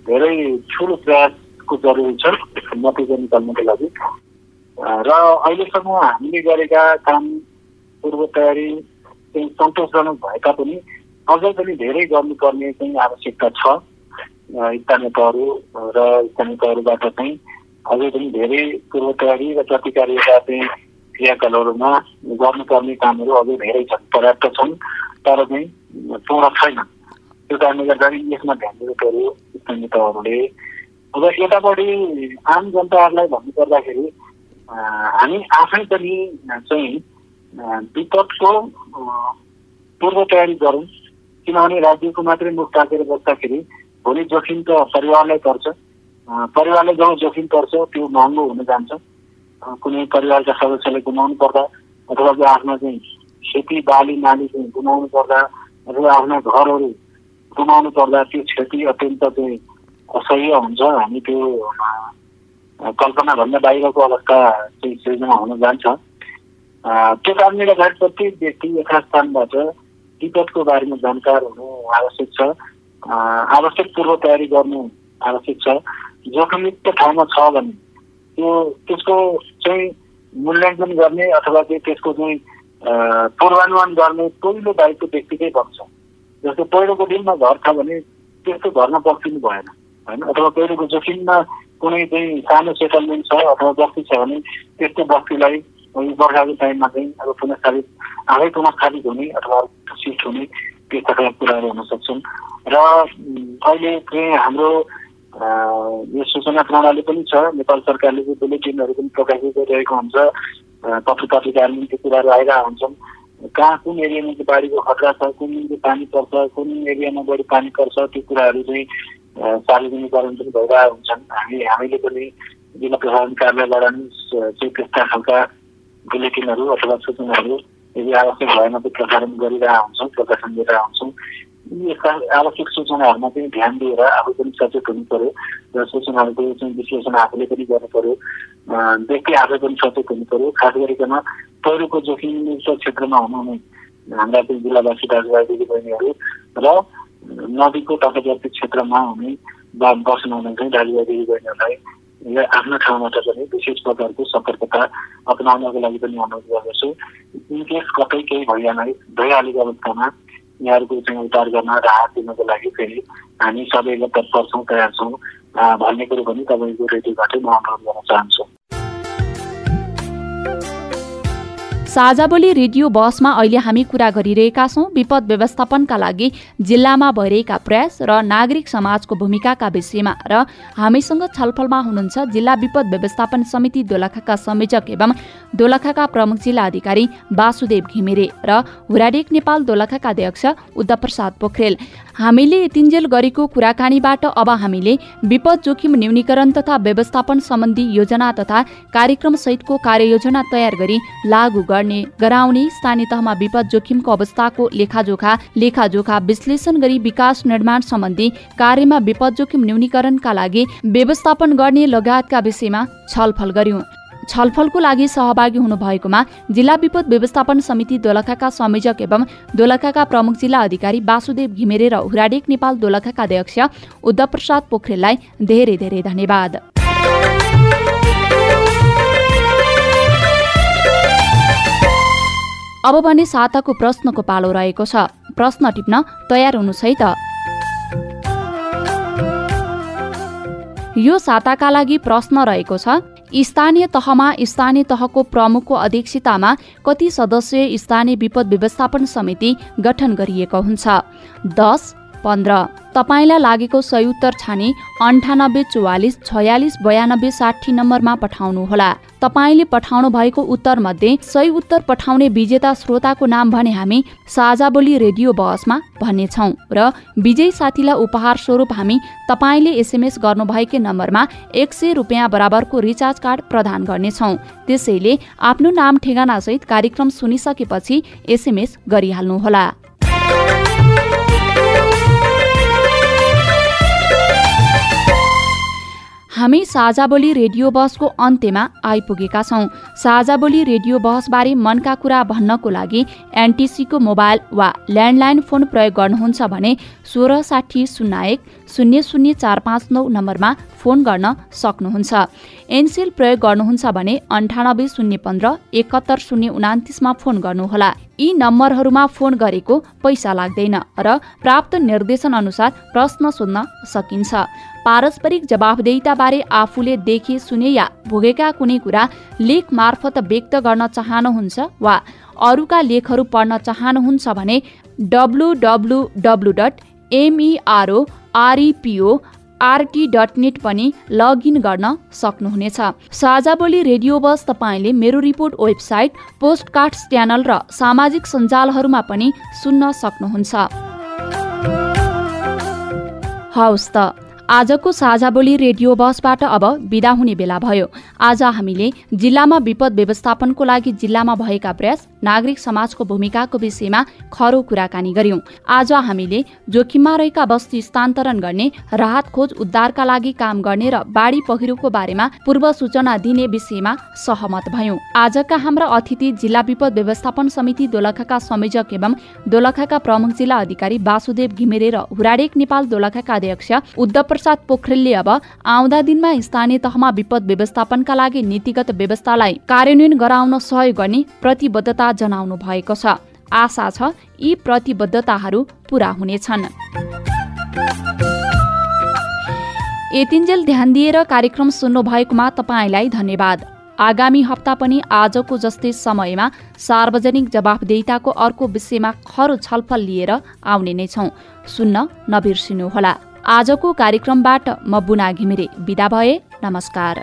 धेरै ठुलो प्रयासको जरुरी छ नतिजा निकाल्नको लागि। र अहिलेसम्म हामीले गरेका काम पूर्व तयारी चाहिँ सन्तोषजनक भएका पनि अझै पनि धेरै गर्नुपर्ने चाहिँ आवश्यकता छ। स्थानीय तहहरू र स्थानीय तहहरूबाट चाहिँ अझै पनि धेरै पूर्व तयारी र प्रतिकार्यका चाहिँ क्रियाकलापहरूमा गर्नुपर्ने कामहरू अझै धेरै छन् पर्याप्त छन्। तर चाहिँ पूर्ण छैन। त्यो कारणले गर्दाखेरि यसमा ध्यान दिनु पऱ्यो स्थानीय तहहरूले अब यतापट्टि आम जनताहरूलाई भन्नुपर्दाखेरि हामी आफै पनि चाहिँ विपदको पूर्व तयारी गरौँ। किनभने राज्यको मात्रै मुख ताकेर बस्दाखेरि भोलि जोखिम त परिवारलाई पर्छ। परिवारले जब जोखिम पर्छ त्यो महँगो हुन जान्छ। कुनै परिवारका सदस्यले गुमाउनु पर्दा अथवा आफ्नो चाहिँ खेती बाली नाली चाहिँ गुमाउनु पर्दा अथवा आफ्ना घरहरू गुमाउनु पर्दा त्यो क्षति अत्यन्त चाहिँ असह्य हुन्छ। हामी त्यो कल्पनाभन्दा बाहिरको अवस्था चाहिँ सृजना हुन जान्छ। त्यो कारणले गर्दाखेरि प्रत्येक व्यक्ति यथास्थानबाट विपदको बारेमा जानकार हुनु आवश्यक छ। आवश्यक पूर्व तयारी गर्नु आवश्यक छ। जोखिमयुक्त ठाउँमा छ भने त्यो त्यसको चाहिँ मूल्याङ्कन गर्ने अथवा चाहिँ त्यसको चाहिँ पूर्वानुमान गर्ने पहिलो दायित्व व्यक्तिकै बन्छ। जस्तो पहिलोको दिनमा घर छ भने त्यस्तो घरमा बस्दिनु भएन होइन? अथवा पहिलोको जोखिममा कुनै चाहिँ सानो सेटलमेन्ट छ अथवा बस्ती छ भने त्यस्तो बस्तीलाई बर्खाको टाइममा चाहिँ अब पुनस्थापित आफै पुनस्थापित हुने अथवा सिफ्ट हुने त्यस्ता खालका कुराहरू हुन सक्छन्। र अहिले चाहिँ हाम्रो यो सूचना प्रणाली पनि छ नेपाल सरकारले चाहिँ बुलेटिनहरू पनि प्रकाशित गरिरहेको हुन्छ पत्र पत्रिकाहरू त्यो कुराहरू आइरहेको हुन्छन्। कहाँ कुन एरियामा चाहिँ बाढीको खतरा छ कुन चाहिँ पानी पर्छ कुन एरियामा बढी पानी पर्छ त्यो कुराहरू चाहिँ सार्वजनिकरण पनि भइरहेको हुन्छन्। हामी हामीले पनि जिल्ला प्रशासन कार्यालयबाट चाहिँ त्यस्ता खालका बुलेटिनहरू अथवा सूचनाहरू यदि आवश्यक भएन त्यो प्रसारण गरिरहेका हुन्छौँ प्रकाशन गरिरहेका हुन्छौँ। आवश्यक सूचनाहरूमा पनि ध्यान दिएर आफू पनि सचेत हुनु पर्यो र सूचनाहरूको चाहिँ विश्लेषण आफूले पनि गर्नु पर्यो। व्यक्ति आफै पनि सचेत हुनु पर्यो। खास गरिकन पहिरोको जोखिमयुक्त क्षेत्रमा हुनुहुने हाम्रा जिल्लावासी दाजुभाइ दिदीबहिनीहरू र नदीको तटवर्ती क्षेत्रमा हुने बस्न हुने चाहिँ दाजुभाइ दिदीबहिनीहरूलाई आफ्नो ठाउँबाट पनि विशेष प्रकारको सतर्कता अप्नाउनको लागि पनि अनुरोध गर्दछु। इनकेस कतै केही भइहाले भइहालेको अवस्थामा यहाँहरूको चाहिँ उद्धार गर्न राहत दिनको लागि फेरि हामी सबैले तत्पर छौँ तयार छौँ। भन्ने कुरो पनि तपाईँको रेडियोबाटै म अनुरोध गर्न चाहन्छु। साझा बोली रेडियो बसमा अहिले हामी कुरा गरिरहेका छौँ विपद व्यवस्थापनका लागि जिल्लामा भइरहेका प्रयास र नागरिक समाजको भूमिकाका विषयमा र हामीसँग छलफलमा हुनुहुन्छ जिल्ला विपद व्यवस्थापन समिति दोलखाका संयोजक एवं दोलखाका प्रमुख जिल्ला अधिकारी वासुदेव घिमिरे र हुराडेक नेपाल दोलखाका अध्यक्ष उद्धव प्रसाद पोखरेल। हामीले यतिन्जेल गरेको कुराकानीबाट अब हामीले विपद जोखिम न्यूनीकरण तथा व्यवस्थापन सम्बन्धी योजना तथा कार्यक्रम सहितको कार्ययोजना तयार गरी लागू गर्ने गराउने स्थानीय तहमा विपद जोखिमको अवस्थाको लेखाजोखा लेखाजोखा विश्लेषण गरी विकास निर्माण सम्बन्धी कार्यमा विपद जोखिम न्यूनीकरणका लागि व्यवस्थापन गर्ने लगायतका विषयमा छलफल गर्यौं छलफलको लागि सहभागी हुनुभएकोमा जिल्ला विपद व्यवस्थापन समिति दोलखाका संयोजक एवं दोलखाका प्रमुख जिल्ला अधिकारी वासुदेव घिमिरे र हुराडेक नेपाल दोलखाका अध्यक्ष उद्धव प्रसाद पोखरेललाई धेरै धेरै धन्यवाद। अब भने साताको प्रश्नको पालो रहेको छ। प्रश्न टिप्न तयार हुनु है त यो साताका लागि प्रश्न रहेको छ स्थानीय तहमा स्थानीय तहको प्रमुखको अध्यक्षतामा कति सदस्यीय स्थानीय विपद व्यवस्थापन समिति गठन गरिएको हुन्छ। दस पन्ध्र। तपाईँलाई लागेको सही उत्तर छानी अन्ठानब्बे चौवालिस छयालिस बयानब्बे साठी नम्बरमा पठाउनुहोला। तपाईँले पठाउनु भएको उत्तर मध्ये सही उत्तर पठाउने विजेता श्रोताको नाम भने हामी साझा बोली रेडियो बहसमा भन्नेछौ र विजयी साथीलाई उपहार स्वरूप हामी तपाईँले एसएमएस गर्नुभएकै नम्बरमा एक सय रुपियाँ बराबरको रिचार्ज कार्ड प्रदान गर्नेछौ। त्यसैले आफ्नो नाम ठेगानासहित कार्यक्रम सुनिसकेपछि एसएमएस गरिहाल्नुहोला। हामी साझा बोली रेडियो बहसको अन्त्यमा आइपुगेका छौँ। साझा बोली रेडियो बहसबारे मनका कुरा भन्नको लागि एनटिसीको मोबाइल वा ल्यान्डलाइन फोन प्रयोग गर्नुहुन्छ भने सोह्र साठी शून्य एक शून्य शून्य चार पाँच नौ नम्बरमा फोन गर्न सक्नुहुन्छ। एनसेल प्रयोग गर्नुहुन्छ भने अन्ठानब्बे शून्य पन्ध्र एकहत्तर शून्य उनातिसमा फोन गर्नुहोला। यी नम्बरहरूमा फोन गरेको पैसा लाग्दैन र प्राप्त निर्देशन अनुसार प्रश्न सोध्न सकिन्छ। पारस्परिक जवाफदेहिताबारे आफूले देखे सुने या भोगेका कुनै कुरा लेख मार्फत व्यक्त गर्न चाहनुहुन्छ वा अरूका लेखहरू पढ्न चाहनुहुन्छ भने W dot MERO REPO RT dot net पनि लगइन गर्न सक्नुहुनेछ। साझा बोली रेडियो बस तपाईँले मेरो रिपोर्ट वेबसाइट पोस्टकार्ड्स च्यानल र सामाजिक सञ्जालहरूमा पनि सुन्न सक्नुहुन्छ। हवस् त। आजको साझा बोली रेडियो बसबाट अब विदा हुने बेला भयो। आज हामीले जिल्लामा विपद व्यवस्थापनको लागि जिल्लामा भएका प्रयास नागरिक समाजको भूमिकाको विषयमा खरो कुराकानी गर्यौं आज हामीले जोखिममा रहेका वस्तु स्थानान्तरण गर्ने राहत खोज उद्धारका लागि काम गर्ने र बाढी पहिरोको बारेमा पूर्व सूचना दिने विषयमा सहमत भयौं। आजका हाम्रा अतिथि जिल्ला विपद व्यवस्थापन समिति दोलखाका संयोजक एवं दोलखाका प्रमुख जिल्ला अधिकारी वासुदेव घिमिरे र हुराडेक नेपाल दोलखाका अध्यक्ष उद्धव प्रसाद पोखरेलले अब आउँदा दिनमा स्थानीय तहमा विपद व्यवस्थापनका लागि नीतिगत व्यवस्थालाई कार्यान्वयन गराउन सहयोग गर्ने प्रतिबद्धता जनाउनु भएको छ। आशा छ यी प्रतिबद्धताहरू पूरा हुनेछन्। यतिन्जेल ध्यान दिएर कार्यक्रम सुन्नु भएकोमा तपाईँलाई धन्यवाद। आगामी हप्ता पनि आजको जस्तै समयमा सार्वजनिक जवाफदेहिताको अर्को विषयमा खरो छलफल लिएर आउने नै छौँ। सुन्न नबिर्सिनुहोला। आजको कार्यक्रमबाट म बुना घिमिरे विदा भए नमस्कार।